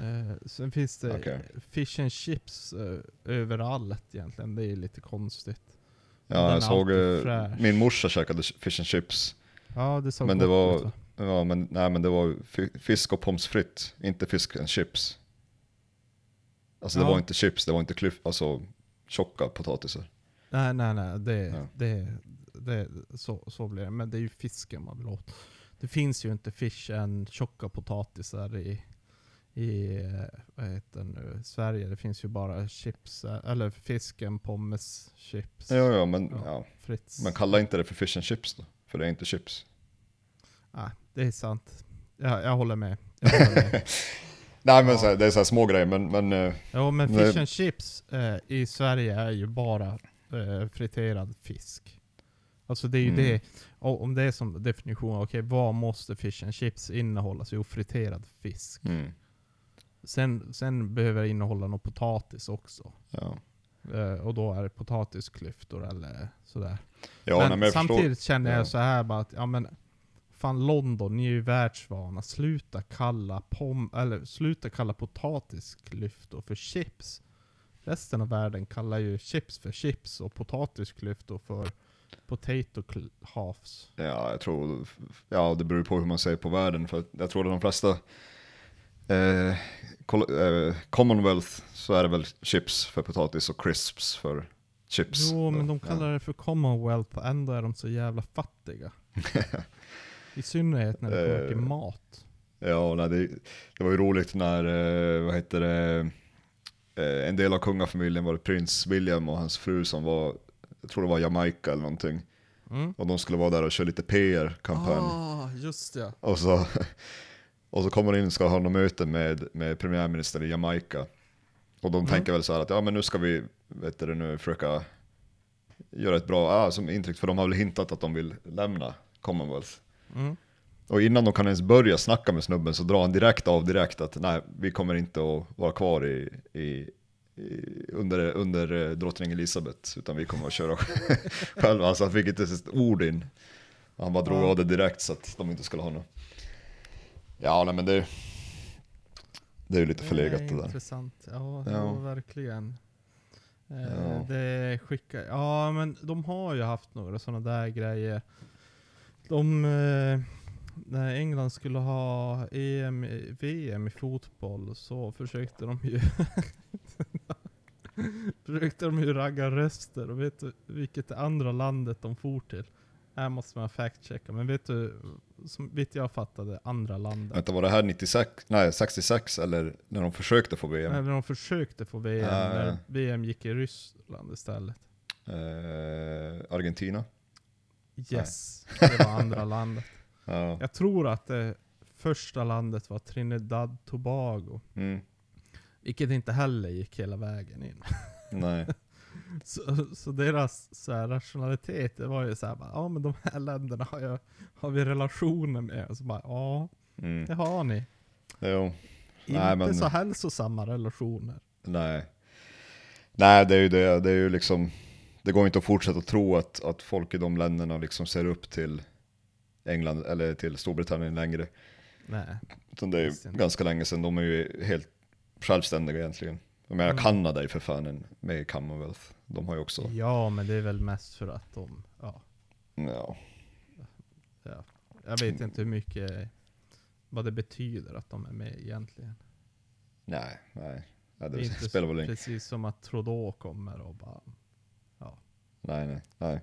Eh, sen finns det Okej. fish and chips eh, överallt egentligen. Det är lite konstigt. Den Ja, är jag såg, min morsa käkade fish and chips. Ja, det såg Men det var- ut? Ja men, nej men det var fi- fisk och pommes frites, inte fisk and chips. Alltså det Ja. var inte chips, det var inte klyf, alltså tjocka potatisar. Nej, nej, nej. Det, Ja. det, det, så, så blir det. Men det är ju fisken man vill åt. Det finns ju inte fish and tjocka potatisar i, i vad heter nu, Sverige. Det finns ju bara chips, eller fisken, pommes, chips, Ja, ja men, Ja. ja. men kalla inte det för fish and chips då, för det är inte chips. Nej, det är sant. Jag, jag håller med. Jag håller med. Nej men Ja. så här, det är så små grejer men, men eh, Jo men fish and chips eh, i Sverige är ju bara eh, friterad fisk. Alltså det är ju Mm. det, om det är som definition, okej vad måste fish and chips innehålla? Jo, friterad fisk. mm, Sen, sen behöver det innehålla något potatis också. ja. Eh, och då är det potatisklyftor eller sådär. Ja, men nej, men jag förstår. samtidigt känner jag Ja. så här bara att, ja men Fan London, ni är ju världsvana. Sluta kalla pom eller sluta kalla potatisklyftor för chips. Resten av världen kallar ju chips för chips och potatisklyftor för potato halves. Ja, jag tror, ja det beror på hur man ser på världen. För jag tror att de flesta eh, eh, Commonwealth så är det väl chips för potatis och crisps för chips. Jo, men de kallar det för Commonwealth, ändå är de så jävla fattiga. I synnerhet när det kommer till Eh, mat. Ja, nej, det, det var ju roligt när, eh, vad heter det, eh, en del av kungafamiljen var prins William och hans fru som var, jag tror det var Jamaica eller någonting. Mm. Och de skulle vara där och köra lite PR-kampanj. Ah, just det. Och så, och så kommer de in och ska ha något möte med, med premiärministern i Jamaica. Och de Mm. tänker väl så här att ja men nu ska vi, vet du, nu försöka göra ett bra ah, som intryck, för de har väl hintat att de vill lämna Commonwealth. Mm. Och innan de kan ens börja snacka med snubben så drar han direkt av direkt att nej, vi kommer inte att vara kvar i, i, i, under, under eh, drottning Elisabeth, utan vi kommer att köra själva. Alltså han fick inte ens ett ord in. Han bara drog Ja. av det direkt så att de inte skulle ha något. Ja, nej men det, det är ju lite förlegat det där. Intressant. Ja, Ja. ja. verkligen. Eh, Ja. Det skickar, ja men de har ju haft några sådana där grejer. De, eh, när England skulle ha EM, VM i fotboll så försökte de ju försökte de ju ragga röster och vet du vilket är andra landet de for till? Här måste man fact-checka, men vet du, som vet jag fattade, andra landet. Vänta, var det här 96, nej 66 eller när de försökte få VM? Eller de försökte få VM, Ja, när ja. VM gick i Ryssland istället. Eh, Argentina? Yes, det var andra landet. Ja. Jag tror att det första landet var Trinidad Tobago. Mm. Vilket inte heller gick hela vägen in. Nej. Så, så deras så här, rationalitet, det var ju såhär ja men de här länderna har, jag, har vi relationer med. Och så bara, ja Mm. det har ni. Jo. Inte Nej, men- så hälsosamma relationer. Nej. Nej, det är ju det. Det är ju liksom, det går inte att fortsätta tro att, att folk i de länderna liksom ser upp till England eller till Storbritannien längre. Nej. Utan det är ju ganska länge sedan, de är ju helt självständiga egentligen. Jag menar Mm. Kanada är för fan en, med i Commonwealth. De har ju också, Ja men det är väl mest för att de, ja, ja. ja. Jag vet inte hur mycket, vad det betyder att de är med egentligen. Nej, nej. nej Det det, är inte spelar väl ingen precis som att Trudeau kommer och bara, Nej, nej, nej.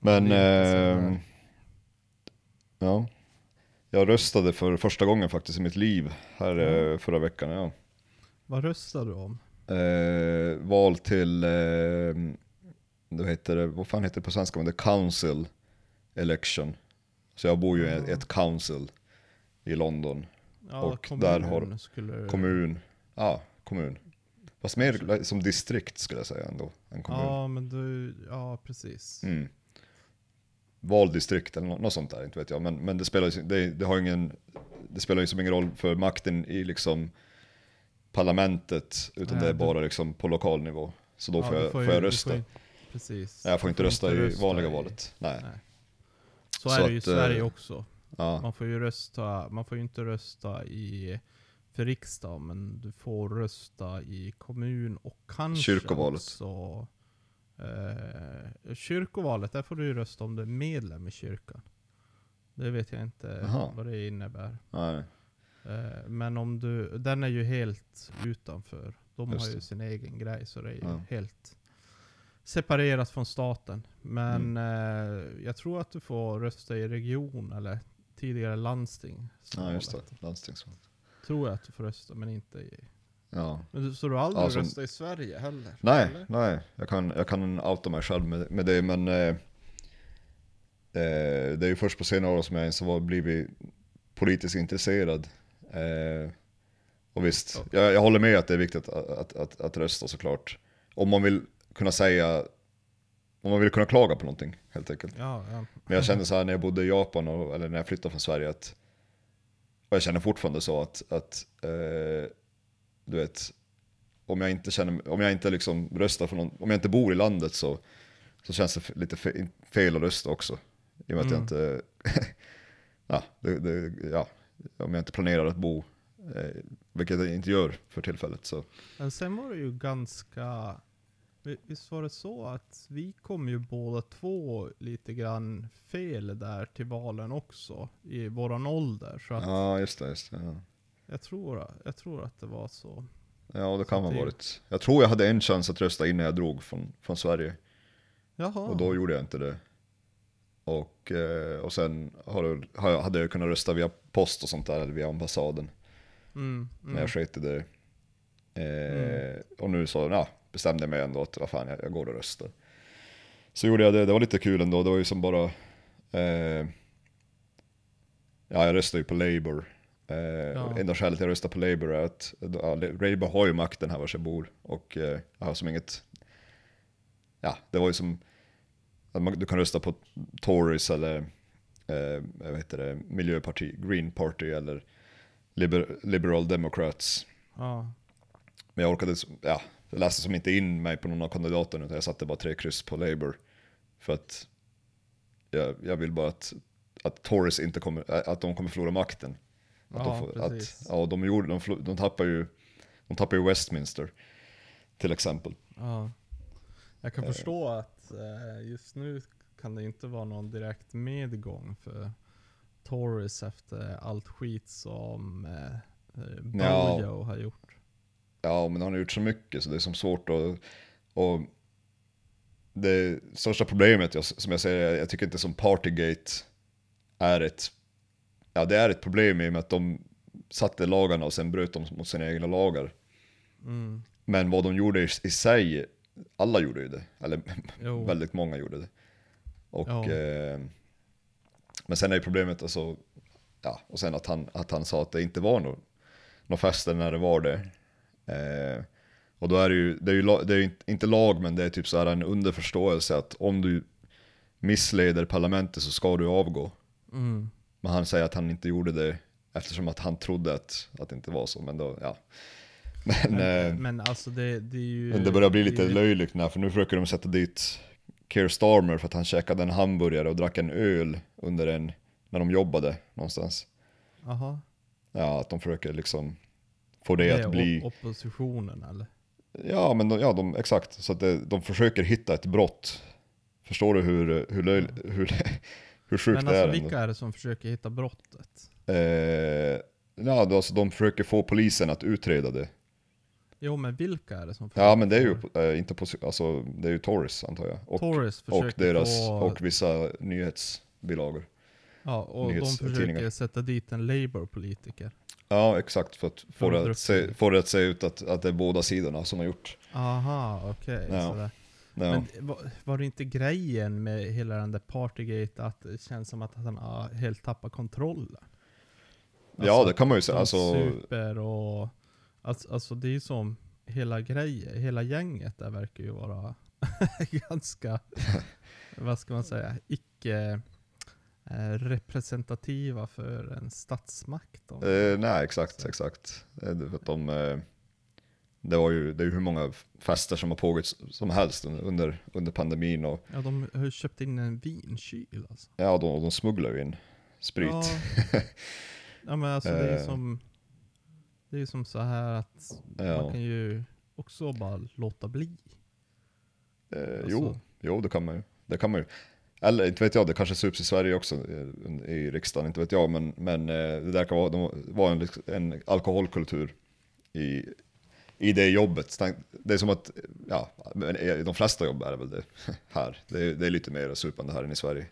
Men, eh, ja. Jag röstade för första gången faktiskt i mitt liv här eh, förra veckan. Ja. vad röstar du om? Eh, val till, eh, då heter det, vad fan heter det på svenska, men det är council election. Så jag bor ju i ett, Ja. ett council i London, Ja, Och där har- kommun. Ja, kommun. Fast mer som distrikt skulle jag säga ändå, än kommun. Ja men du, ja precis. Mm. Valdistrikt eller nå- något sånt där, inte vet jag. Men, men det, spelar, ju- det, det, har ingen, det spelar ju som ingen roll för makten i liksom parlamentet, utan Nej, det är du- bara liksom på lokal nivå. Så då Ja, får, du jag, får jag du rösta. får ju- precis. Nej, jag får Du inte rösta i rösta vanliga i- valet. Nej. Nej. Så, Så är det ju i att, eh, Sverige också. Ja. Man får ju rösta, man får ju inte rösta i, för riksdag, men du får rösta i kommun och kanske Kyrkovalet. också eh, Kyrkovalet, där får du rösta om du är medlem i kyrkan. Det vet jag inte Jaha. vad det innebär. Nej. Eh, men om du, den är ju helt utanför. De Just har ju sin egen grej, så det är ju Ja. helt separerat från staten. Men Mm. eh, jag tror att du får rösta i region eller tidigare landsting. Ja, just det. Landstingsval. Tror jag att du får rösta, men inte i... Ja. Men du, så du har aldrig som- röstat i Sverige heller? Nej, eller? nej. Jag kan, jag kan outa mig själv med, med det, men eh, eh, det är ju först på senare år som jag ens har blivit politiskt intresserad. Eh, och visst, Ja. jag, jag håller med att det är viktigt att, att, att, att rösta såklart. Om man vill kunna säga, om man vill kunna klaga på någonting helt enkelt. Ja, ja. Men jag kände så här när jag bodde i Japan, och, eller när jag flyttade från Sverige, att, och jag känner fortfarande så att, att eh, du vet, om jag inte känner, om jag inte liksom röstar för någon, om jag inte bor i landet så, så känns det lite fe, fel att rösta också. I och med att jag Mm. inte, ja, det, det, ja, om jag inte planerar att bo, eh, vilket jag inte gör för tillfället så. Men sen var det ju ganska... vi- Visst var det så att vi kom ju båda två lite grann fel där till valen också, i våran ålder. Så att Ja, just det, just det. Ja. jag, tror, jag tror att det var så. Ja, det kan ha varit. Jag tror jag hade en chans att rösta innan jag drog från, från Sverige. Jaha. Och då gjorde jag inte det. Och, eh, och sen hade jag kunnat rösta via post och sånt där, eller via ambassaden. mm, Men mm. jag sket i det. Eh, Och nu så ja, bestämde jag mig ändå att vad fan, jag, jag går och röstar. Så gjorde jag det, det var lite kul ändå. Det var ju som bara... Eh, ja, jag röstade ju på Labour. Eh, Ja. Enda skälet jag röstar på Labour är att ja, Labour har ju makten här var jag bor. Och eh, jag har som inget... Ja, det var ju som... man- Du kan rösta på Tories eller eh, vad heter det, Miljöparti, Green Party eller Liber, Liberal Democrats. Ja. Men jag orkade, ja, jag läste som inte in mig på någon av kandidaterna utan jag satte bara tre kryss på Labour. För att jag, jag vill bara att, att Tories inte kommer, äh, att de kommer förlora makten. Att Ja, de får, att, ja, de, gjorde, de, förlor- de tappar ju de tappar ju Westminster till exempel. ja. Jag kan Eh. förstå att eh, just nu kan det inte vara någon direkt medgång för Tories efter allt skit som eh, Bojo har gjort. Ja, men han har gjort så mycket så det är som svårt att... Och det största problemet, jag, som jag säger, jag tycker inte som Partygate är ett... Ja, det är ett problem i och med att de satte lagarna och sen bröt de mot sina egna lagar. Mm. Men vad de gjorde i, i sig, alla gjorde ju det. Eller väldigt många gjorde det. Och, eh, men sen är ju problemet alltså, ja, och sen att han, att han sa att det inte var någon, någon fester när det var det. Eh, Och då är det ju, det är ju, det är ju inte- lag men det är typ så här en underförståelse att om du missleder parlamentet så ska du avgå. Mm. Men han säger att han inte gjorde det eftersom att han trodde att, att det inte var så, men då, ja. Men, Men, eh, men alltså det, det ju... men det börjar bli lite ju- löjligt nu, för nu försöker de sätta dit Keir Starmer för att han käkade en hamburgare och drack en öl under en, när de jobbade någonstans. Jaha. Ja, att de försöker liksom få det, Det att bli... op- oppositionen eller? Ja, men de, ja, de, exakt. Så att det, de försöker hitta ett brott. Förstår du hur, hur, löj, hur, hur sjukt Men det är? alltså ändå? vilka är det som försöker hitta brottet? Eh, ja, då, alltså, de försöker få polisen att utreda det. Jo men vilka är det som försöker Ja, men det är ju eh, inte på, alltså, det är ju Tories antar jag. Och, Tories och försöker deras, få... och vissa nyhetsbilagor. ja, och de försöker sätta dit en Labour-politiker. Ja, exakt. För att få det att se, få det att se ut att, att det är båda sidorna som har gjort. Aha, okej. Ja. sådär. Ja. Men var, var det inte grejen med hela den där Partygate att det känns som att han har helt tappat kontrollen? ja, det kan man ju säga. Alltså, super och... Alltså, alltså det är ju som hela grejen, hela gänget där verkar ju vara ganska, vad ska man säga, icke representativa för en statsmakt. eh, nej, exakt, exakt. Eh, det- för att de, eh, det, var ju, det är ju hur många fester som har pågått som helst under, under pandemin och Ja, de har ju köpt in en vinkyl alltså. ja, de, de smugglar ju in sprit. Ja, ja men alltså det är ju Eh. som, det är som så här att Ja. man kan ju också bara låta bli. Eh, Alltså- Jo, jo det kan man ju. Det kan man ju. Eller inte vet jag, det kanske sups i Sverige också eh, i riksdagen, inte vet jag. Men, men eh, det där kan vara, de var en, en alkoholkultur i, i det jobbet. Det är som att, ja, i de flesta jobb är väl det här. Det är, det är lite mer supande här än i Sverige.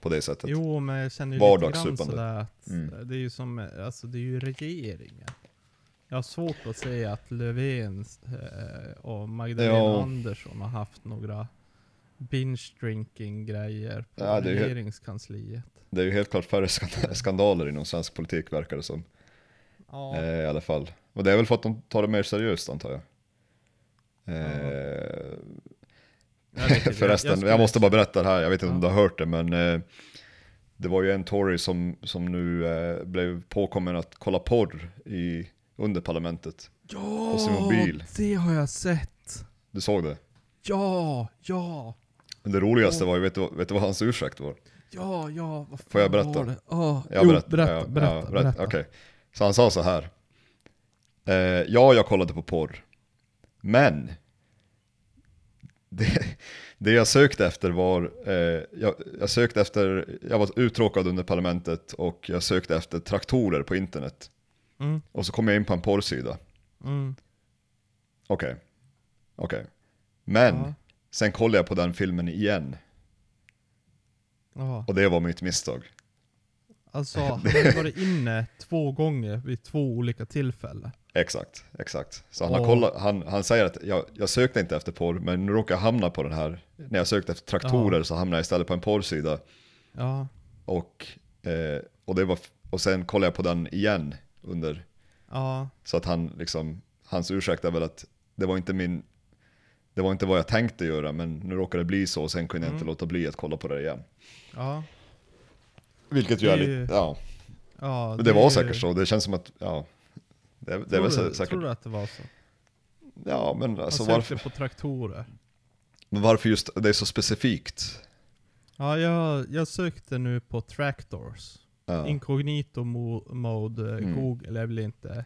På det sättet. Jo, men jag känner ju lite grann Vardagssupande. sådär att Mm. det är ju som, alltså det är ju regeringen. Jag har svårt att säga att Löfven eh, och Magdalena Ja. Andersson har haft några binge drinking grejer på Ja, det är ju- regeringskansliet. Det är ju helt klart färre skand- skandaler inom svensk politik verkar det som. Ja, Eh, I alla fall. Och det är väl för att de tar det mer seriöst antar jag. Eh, jag Förresten, jag, skulle- måste bara berätta det här, jag vet inte om Ja. du har hört det men eh, Det var ju en Tory som, som nu eh, blev påkommen att kolla porr i, under parlamentet. Ja, på sin mobil. det har jag sett! Du såg det? Ja, ja, Men det roligaste var ju, vet du, vad- vet du vad hans ursäkt var? ja, ja, vad fan Får jag berätta? var det? Ja, Jag jo, berättar. berätta, Ja, berätta, ja, berätta. Okej. Så han sa så här. Eh, ja, jag kollade på porr. Men det, det jag sökte efter var, eh, jag, jag sökte efter, jag var uttråkad under parlamentet och jag sökte efter traktorer på internet. Mm, Och så kom jag in på en porrsida. mm, Okej. Okej. Men ja, sen kollade jag på den filmen igen. ja. Och det var mitt misstag. Alltså, han har varit inne två gånger vid två olika tillfällen. Exakt, exakt. Så han, har kollat, han, han säger att jag, jag sökte inte efter porr, men nu råkar jag hamna på den här. När jag sökte efter traktorer så hamnade jag istället på en porrsida. Ja, Och, eh, och, det var, och sen kollade jag på den igen under, ja, så att han liksom, hans ursäkt är väl att det var inte min, det var inte vad jag tänkte göra, men nu råkade det bli så och sen kunde jag inte Mm. låta bli att kolla på det igen. ja. Vilket ju Det är är lite, ja, ja men det var är- säkert så. Det känns som att, ja, det, det är Tror väl du, säkert, tror du att det var så? ja men Han alltså sökte varför, på traktorer. men varför just det är så specifikt? Ja, jag, jag sökte nu på tractors. Ja. Incognito mo- mode, Mm. Google är väl inte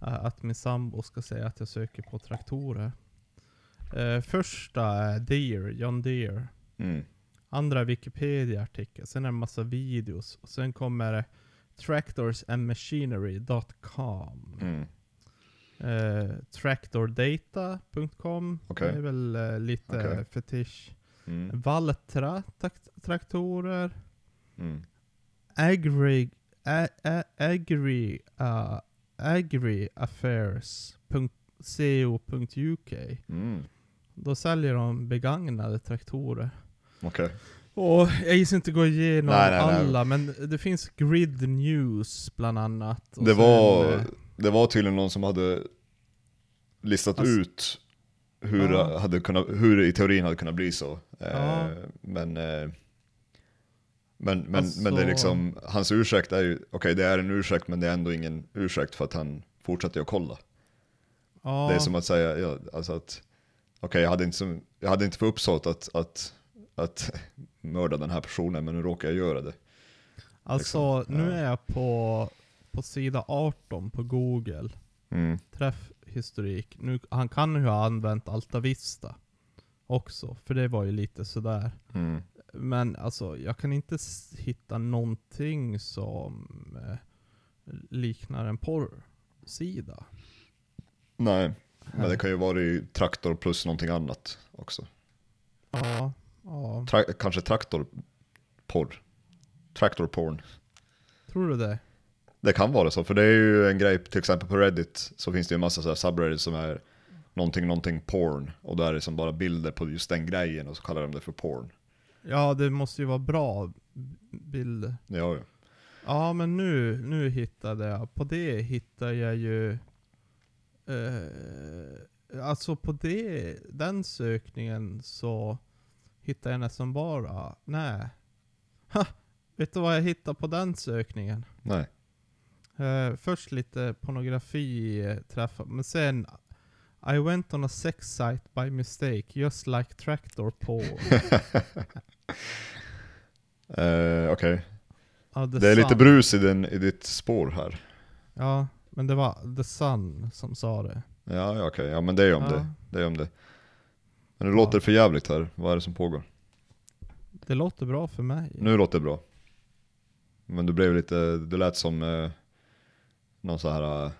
att min sambo ska säga att jag söker på traktorer. Eh, första är Deere, John Deere. Mm. Andra är Wikipedia-artikel. Sen är det en massa videos. Och sen kommer det tractorsandmachinery.com. Mm. Eh, tractordata.com. Okej. Det är väl eh, lite Okej. fetisch. Mm. Valtra traktorer. Mm. Agri, a, a, agri, uh, agriaffairs.co.uk. Mm. Då säljer de begagnade traktorer. Okej. Och jag gissar inte gå igenom Nej, nej, nej. alla, men det finns Grid News bland annat. Det sen, var, eh, det var tydligen någon som hade listat Alltså- ut hur, Ja. hade kunnat, hur det i teorin hade kunnat bli så. Eh, Ja. Men, eh, men, men, Alltså- men det är liksom, hans ursäkt är ju, okej det är en ursäkt men det är ändå ingen ursäkt för att han fortsätter att kolla. Ja, Det är som att säga, ja, alltså att, okej jag hade inte, som, jag hade inte för uppsåt att, att, att mörda den här personen men nu råkar jag göra det. alltså liksom, nu ja. är jag på, på sida 18 på google. Mm. Träffhistorik. Nu, han kan ju ha använt Alta Vista också, för det var ju lite sådär. Mm. Men alltså, jag kan inte hitta någonting som eh, liknar en porrsida. Nej, men det kan ju vara i traktor plus någonting annat också. Ja, ja. Tra- kanske traktorporr. Traktorporn. Tror du det? Det kan vara så, för det är ju en grej, till exempel på Reddit så finns det ju en massa så här subreddits som är någonting, någonting porn. Och då är det som bara bilder på just den grejen och så kallar de det för porn. Ja, det måste ju vara bra bilder. Ja, ja. Ja, men nu, nu hittade jag. På det hittar jag ju... Eh, alltså på det, den sökningen så hittar jag nästan bara... Nej. Ha! Vet du vad jag hittar på den sökningen? Nej. Eh, först lite pornografi eh, men sen I went on a sex site by mistake, just like tractor porn. Eh, Okej. Ja, The Det är lite Sun. brus i, den, i ditt spår här. Ja, men det var The Sun som sa det. Ja, ja okej. Ja men det är om Ja. det. Det är om det. Men nu Ja. låter det för jävligt här. Vad är det som pågår? Det låter bra för mig. Nu låter det bra. Men du blev lite, du lät som eh, någon så här, eh,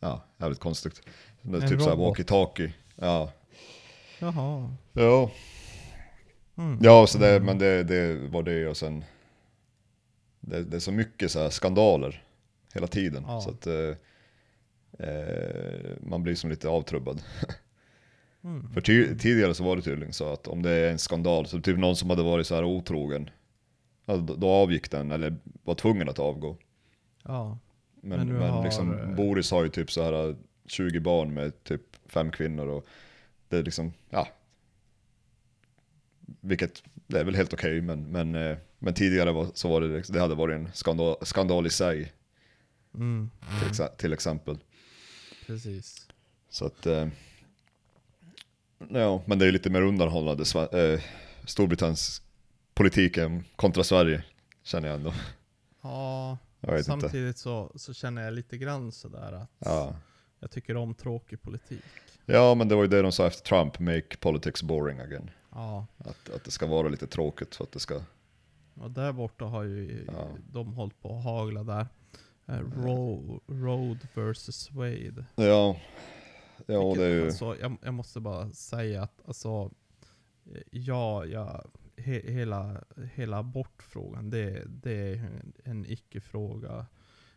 ja, jävligt konstigt. Det typ såhär walkie-talkie. Ja. Jaha. Ja. Mm. Ja, så det, men det, det var det och sen, det, det är så mycket så här skandaler hela tiden. Ja. Så att eh, eh, man blir som lite avtrubbad. Mm. För tidigare så var det tydligen så att om det är en skandal, så typ någon som hade varit så här otrogen, då, avgick den eller var tvungen att avgå. Ja. Men, Men men, har, liksom, eh, Boris har ju typ så här 20 barn med typ fem kvinnor och det är liksom, ja. Vilket, det är väl helt okej men, men, eh, men tidigare var, så var det, det hade varit en skandal, skandal i sig Mm. till, exa- till exempel. Precis. Så att, eh, ja, men det är lite mer undanhållande eh, Storbritanniens politiken kontra Sverige, känner jag ändå. Ja, Jag inte. samtidigt så, så känner jag lite grann sådär att Ja. jag tycker om tråkig politik. ja, men det var ju det de sa efter Trump, make politics boring again. Ja, Att, att det ska vara lite tråkigt för att det ska... och där borta har ju Ja. de hållit på att hagla där. Eh, Ro, road versus Wade. Ja, ja Vilket, det är ju... alltså, jag, jag måste bara säga att alltså, ja, ja he, hela, hela abortfrågan, det, det är en, en icke-fråga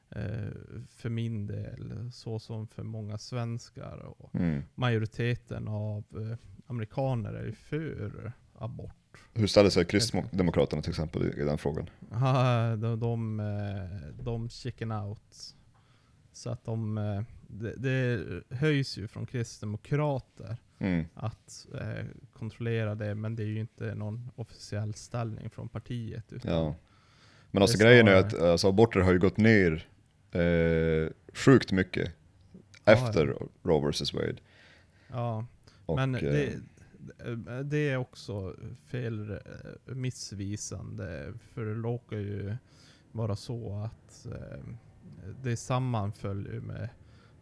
eh, för min del, så som för många svenskar. Och Mm. majoriteten av eh, amerikaner är ju för abort. Hur ställer sig Kristdemokraterna till exempel i, den frågan? Ja, de, de, eh, de chicken out. Så att de, eh, det, det höjs ju från kristdemokrater Mm. att eh, kontrollera det, men det är ju inte någon officiell ställning från partiet. Utan, Ja. Men alltså grejen är att alltså, aborter har ju gått ner eh, sjukt mycket Ja, efter Roe vs Wade. ja. Och, men det, det- det är också fel eh, missvisande, för det råkar ju vara så att eh, det sammanföljer med,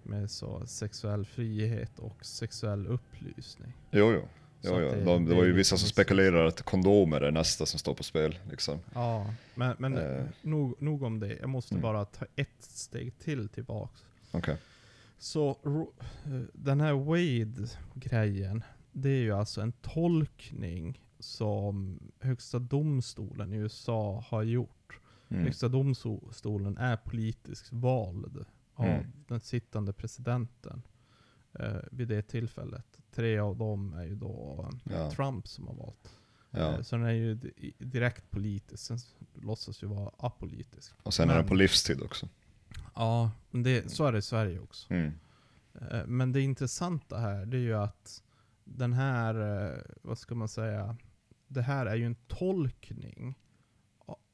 med så sexuell frihet och sexuell upplysning. Jo, jo. Jo, jo. det- De, det det var ju vissa som missvisande. spekulerar att kondomer är nästa som står på spel. Liksom. Ja, men, men Eh. nog, nog om det. Jag måste Mm. bara ta ett steg till tillbaks. Okej. Så eh, den här Wade-grejen, det är ju alltså en tolkning som Högsta domstolen i USA har gjort. Mm. Högsta domstolen är politiskt vald av Mm. den sittande presidenten eh, vid det tillfället. Tre av dem är ju då Ja. Trump som har valt. Ja. Eh, Så den är ju di- direkt politisk, sen låtsas ju vara apolitisk. Och sen är den men- på livstid också. Ja, men det, så är det i Sverige också. Mm. Eh, Men det intressanta här, det är ju att den här, eh, vad ska man säga, det här är ju en tolkning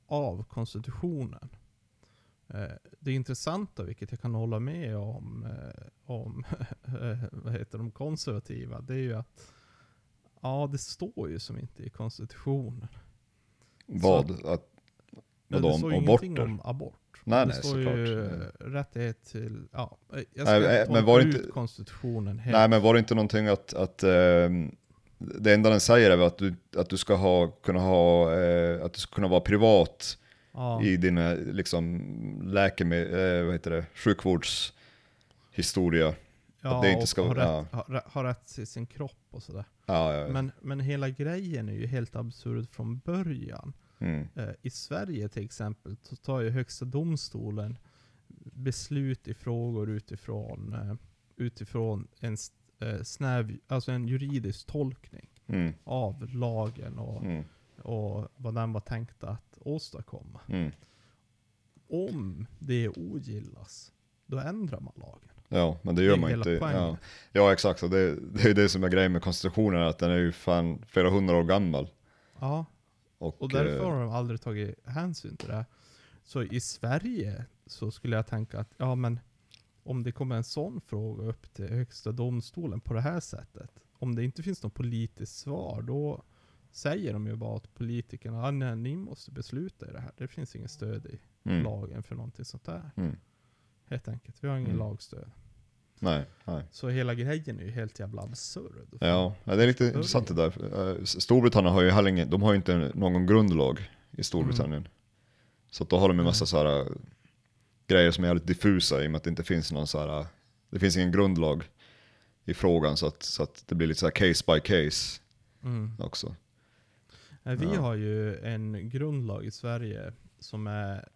av konstitutionen. Eh, Det intressanta, vilket jag kan hålla med om, eh, om vad heter de konservativa, det är ju att ja, det står ju som inte i konstitutionen. Vad? Att, Ja, det står ju ingenting om abort. Nej, det nej, står ju såklart. eh, rättighet till, ja, eh, jag Nej, ska eh, inte men tolka var det ut inte- konstitutionen helt. Nej men var det inte någonting att, att ehm, det enda den säger är att du, att du ska ha, kunna ha, eh, att du ska kunna vara privat ja. i din eh, liksom läkemedel, eh, vad heter det, sjukvårdshistoria. Ja, det inte och ska- ha, rätt, ja. ha, rä- ha rätt till sin kropp och sådär. Ja, ja, ja. Men, men hela grejen är ju helt absurd från början. Mm, Eh, I Sverige till exempel så tar ju Högsta domstolen beslut i frågor utifrån, eh, utifrån en eh, snäv, alltså en juridisk tolkning mm, av lagen och, mm, och vad den var tänkt att åstadkomma. mm. Om det ogillas, då ändrar man lagen. Ja, men det Det gör är man inte. Ja. ja, exakt. Och det, det är ju det som är grejen med konstitutionen, att den är ju fan flera hundra år gammal. Ja, Och, Och därför eh, har de aldrig tagit hänsyn till det. Så i Sverige så skulle jag tänka att, ja men om det kommer en sån fråga upp till högsta domstolen på det här sättet. Om det inte finns något politiskt svar, då säger de ju bara åt politikerna, ah, nej, ni måste besluta i det här. Det finns inget stöd i mm, lagen för någonting sånt där. mm. Helt enkelt. Vi har ingen Mm. lagstöd. Nej, nej. Så hela grejen är ju helt jävla absurd. Ja, det är lite intressant det där. Eh, Storbritannien har ju heller ingen, de har ju inte någon grundlag i Storbritannien. Så att då har de en massa så här äh, grejer som är jävligt diffusa i och med att det inte finns någon så här, äh, det finns ingen grundlag i frågan så att, så att det blir lite så här case by case Mm. också. Vi Ja. har ju en grundlag i Sverige som, är,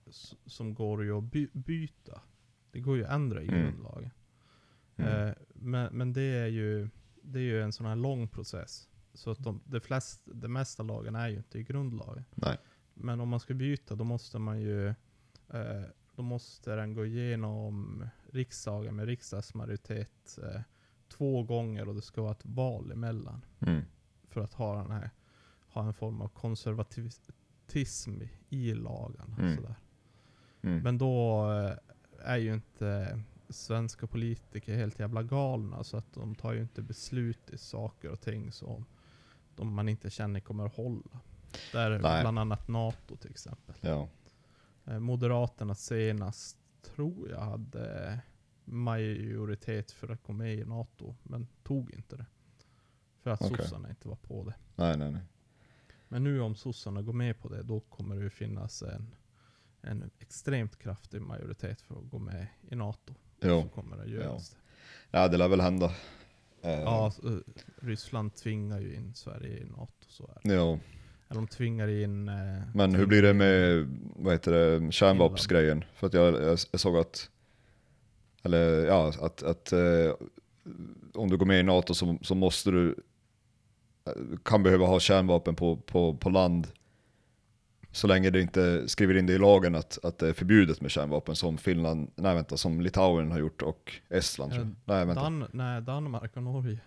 som går ju att by, byta. Det går ju att ändra i Mm. grundlagen. Mm. Eh, men men det, är ju, det är ju en sån här lång process. Så att de, det, flest, det mesta lagen är ju inte i grundlagen. Nej. Men om man ska byta då måste man ju eh, då måste den gå igenom riksdagen med riksdagsmajoritet eh, två gånger och det ska vara ett val emellan Mm. för att ha, den här, ha en form av konservatism i lagarna. Mm. Sådär. Mm. Men då eh, är ju inte svenska politiker helt jävla galna så att de tar ju inte beslut i saker och ting som de man inte känner kommer att hålla. Där Nej. bland annat NATO till exempel. Ja. Eh, Moderaterna senast tror jag hade majoritet för att gå med i NATO, men tog inte det. För att Okej. sossarna inte var på det. Nej, nej, nej. Men nu om sossarna går med på det, då kommer det finnas en, en extremt kraftig majoritet för att gå med i NATO. Jo. Så kommer det göras. Ja, det lär väl hända. Ja, så, eh, Ryssland tvingar ju in Sverige i NATO, så är det. ja. Eller de tvingar in... Eh, Men hur blir det med, vad heter det, kärnvapensgrejen? För att jag, jag, jag såg att, eller ja, att, att eh, om du går med i NATO så, så måste du, eh, kan behöva ha kärnvapen på, på, på land så länge det inte skriver in det i lagen att, att det är förbjudet med kärnvapen som Finland, nej vänta, som Litauen har gjort och Estland tror jag. Nej vänta. Dan nej, Danmark och Norge.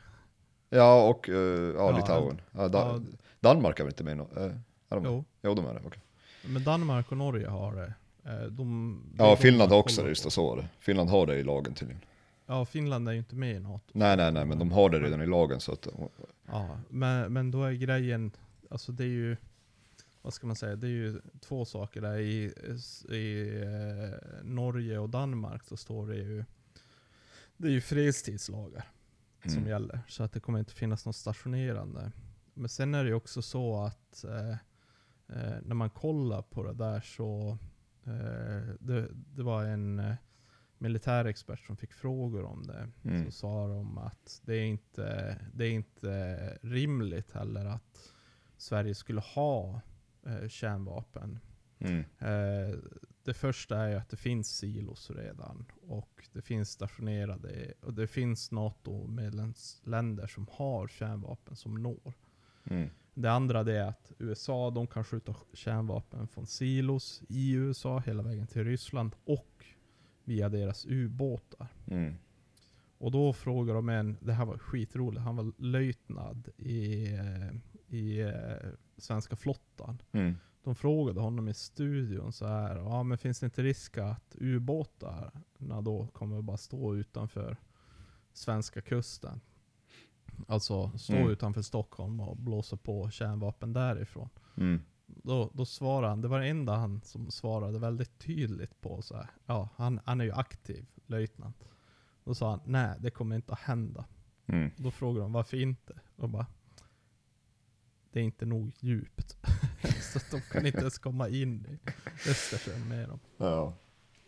Ja och eh, ja, Ja, Litauen. Ja, da, ja. Danmark är väl inte med i no- eh, de? Jo, Jo de är det, okej. men Danmark och Norge har det. Eh, de, är Ja de Finland har också det, just det, så var det. Finland har det i lagen tydligen. Ja, Finland är ju inte med i NATO. Nej nej nej, men de har det redan i lagen så att, Ja, men, men då är grejen, alltså det är ju, vad ska man säga, det är ju två saker där. I, i eh, Norge och Danmark så står det ju, det är ju fredstidslagar som mm, gäller. Så att det kommer inte finnas något stationerande. Men sen är det ju också så att eh, eh, när man kollar på det där så, eh, det, det var en eh, militärexpert som fick frågor om det. Mm. Så sa de att det är, inte, det är inte rimligt heller att Sverige skulle ha eh, kärnvapen. mm, Eh, det första är ju att det finns silos redan och det finns stationerade och det finns NATO-medlemsländer som har kärnvapen som når. mm, Det andra det är att USA de kan skjuta kärnvapen från silos i USA hela vägen till Ryssland och via deras ubåtar. mm, Och då frågade de en, det här var skitroligt, han var löjtnant i, eh, i eh, svenska flottan. Mm. De frågade honom i studion så här, ja men finns det inte risk att ubåtarna då kommer bara stå utanför svenska kusten? Alltså stå Mm. utanför Stockholm och blåsa på kärnvapen därifrån. Mm. Då, då svarade han, det var det enda han som svarade väldigt tydligt på så här. Ja, han, han är ju aktiv löjtnant. Då sa han, nej det kommer inte att hända. Mm. Då frågade de, varför inte? Och bara, det är inte nog djupt. så att de kan inte ens komma in i Östersjön med dem. Ja.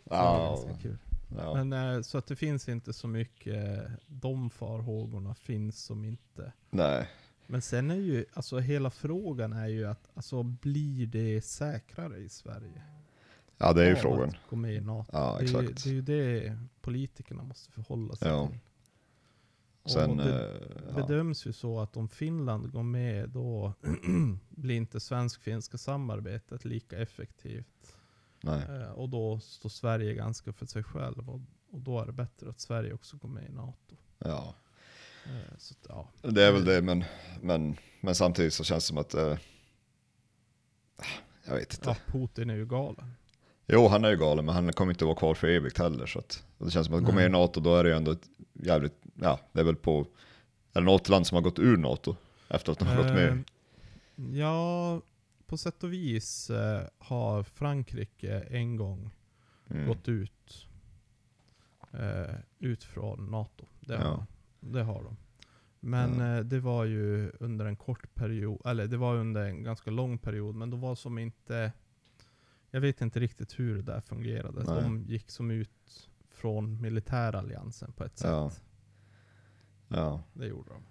Så Ja. ganska kul. ja. Men eh, så att det finns inte så mycket, de farhågorna finns som inte. Nej. Men sen är ju, alltså hela frågan är ju att, alltså blir det säkrare i Sverige? Ja, det är ju frågan. Att gå med i NATO? Ja, det, är, exakt. det är ju det politikerna måste förhålla sig Ja. till. Sen, det eh, ja. bedöms ju så att om Finland går med, då blir inte svensk-finska samarbetet lika effektivt. Nej. Eh, och då står Sverige ganska för sig själv. Och, och då är det bättre att Sverige också går med i NATO. Ja. Eh, så ja. Det är väl det, men, men, men samtidigt så känns det som att... Eh, jag vet inte. ja, Putin är ju galen. Jo, han är ju galen, men han kommer inte vara kvar för evigt heller. Så att, det känns som att gå med i. NATO, då är det ju ändå ett jävligt... Ja, det är väl på... Är det något land som har gått ur NATO efter att de har gått Eh, med? Ja, på sätt och vis eh, har Frankrike en gång Mm. gått ut, eh, ut från NATO. Det har, Ja. det har de. Men Ja. eh, det var ju under en kort period, eller det var under en ganska lång period, men då var som inte... Jag vet inte riktigt hur det där fungerade. Nej. De gick som ut från militäralliansen på ett sätt. Ja. Ja. Det gjorde de.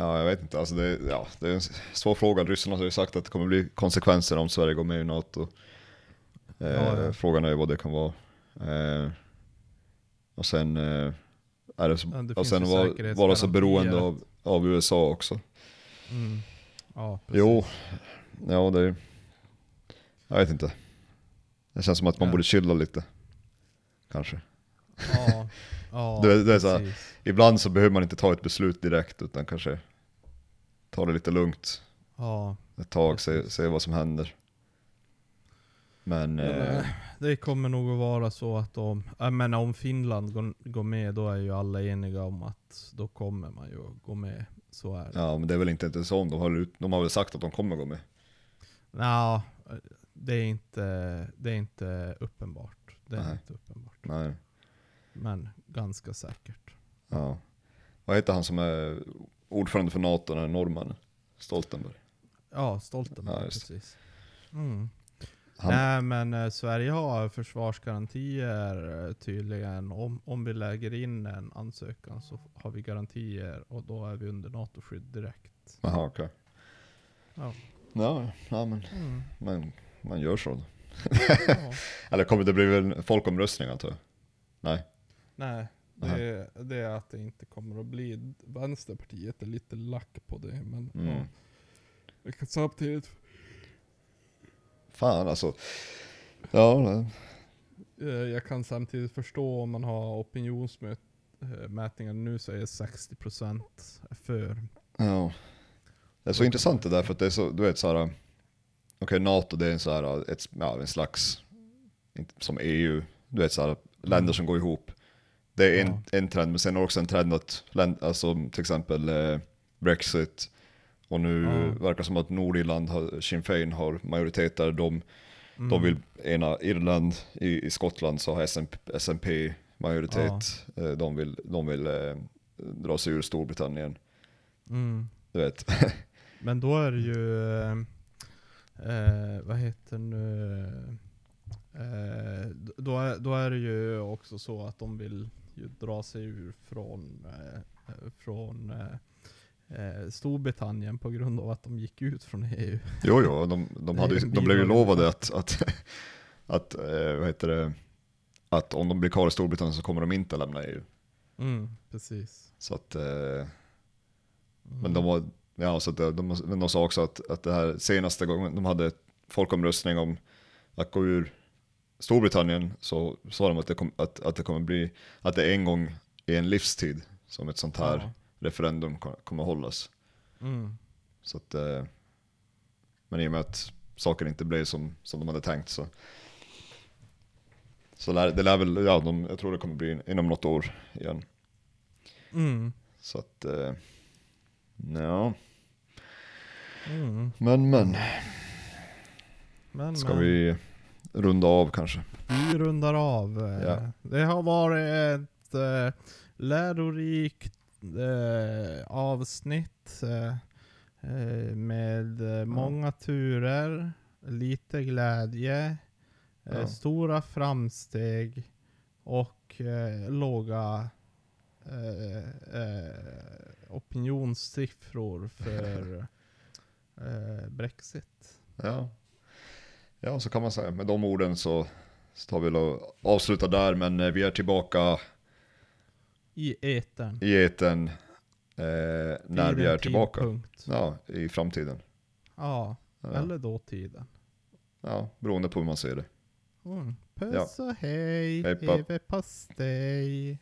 ja, jag vet inte. Alltså det, ja, det är en svår fråga. Ryssarna har ju sagt att det kommer bli konsekvenser om Sverige går med i NATO. Eh, Ja, ja. Frågan är ju vad det kan vara. Eh, och sen eh, är det så, det och sen ju var, vara så beroende av, av USA också. Mm. Ja, precis. Jo, ja det Jag vet inte. Det känns som att man Ja. borde chilla lite. Kanske. Ja, ja Det- det är så här-. Ibland så behöver man inte ta ett beslut direkt utan kanske ta det lite lugnt Ja, ett tag, se, se vad som händer. Men, Men, eh, det kommer nog att vara så att om, jag menar om Finland går, går med, då är ju alla eniga om att då kommer man ju att gå med. Så är det. ja men det är väl inte ens så, de har, de har väl sagt att de kommer gå med. Nja, det är inte, det är inte uppenbart. Det är Nej. inte uppenbart. Nej. Men ganska säkert. Ja. Vad heter han som är ordförande för NATO, den norrmannen? Stoltenberg. Ja, Stoltenberg, Ja, precis. Mm. Han, Nej men eh, Sverige har försvarsgarantier eh, tydligen. Om, om vi lägger in en ansökan så har vi garantier och då är vi under NATO-skydd direkt. Jaha okej. Ja. Ja, ja men Mm. man, man gör så. Eller kommer det bli en folkomröstning antar jag? Nej. Nej, det, det är att det inte kommer att bli. Vänsterpartiet är lite lack på det. Men Mm. ja. Jag kan samtidigt, Fan alltså. Ja, nej. eh, jag kan samtidigt förstå om man har opinionsmätningar nu säger 60% är för. Ja. Det är så intressant det där för att det är så, du vet såhär, okej NATO det är en så här, ett, ja, en slags, som EU, du vet såhär, länder Mm. som går ihop. Det är en, Ja. en trend, men sen är det också en trend att, alltså till exempel eh, Brexit, och nu Ja. verkar det som att Nordirland, har, Sinn Féin har majoritet där, de, Mm. de vill ena Irland, i, i Skottland så har SNP, SNP majoritet, eh, de vill, de vill eh, dra sig ur Storbritannien, Mm. du vet. Men då är det ju, eh, vad heter nu, eh, då, är, då är det ju också så att de vill ju dra sig ur från, eh, från eh, eh, Storbritannien på grund av att de gick ut från EU. Jo, jo, de, de, hade, de blev ju lovade att, att, att, eh, vad heter det, att om de blir kvar i Storbritannien så kommer de inte lämna EU. Mm, precis. Så att, eh, Mm. men de var, ja, så att de, men de sa också att, att det här senaste gången de hade folkomröstning om att gå ur Storbritannien så sa de att det, kom, att, att det kommer bli, att det en gång i en livstid som ett sånt här Ja. referendum ko- kommer hållas. Mm. Så att, eh, men i och med att saker inte blev som, som de hade tänkt så, så lär, det lär väl, ja, de, jag tror det kommer bli inom något år igen. Mm. Så att, eh, ja, Mm. men men, Men, ska men. vi runda av kanske? Vi rundar av. Ja. Det har varit ett eh, lärorikt eh, avsnitt eh, med många turer, lite glädje, Ja. stora framsteg och låga opinionssiffror för eh, Brexit. Ja. ja, så kan man säga. Med de orden så, så tar vi och avslutar där, men eh, vi är tillbaka I etern. i eten eh, när vi är tillbaka. tidpunkt. Ja, i framtiden. Ja, Ja. eller dåtiden. ja, beroende på hur man ser det. Mm. Puss och hej, Hej leverpastej.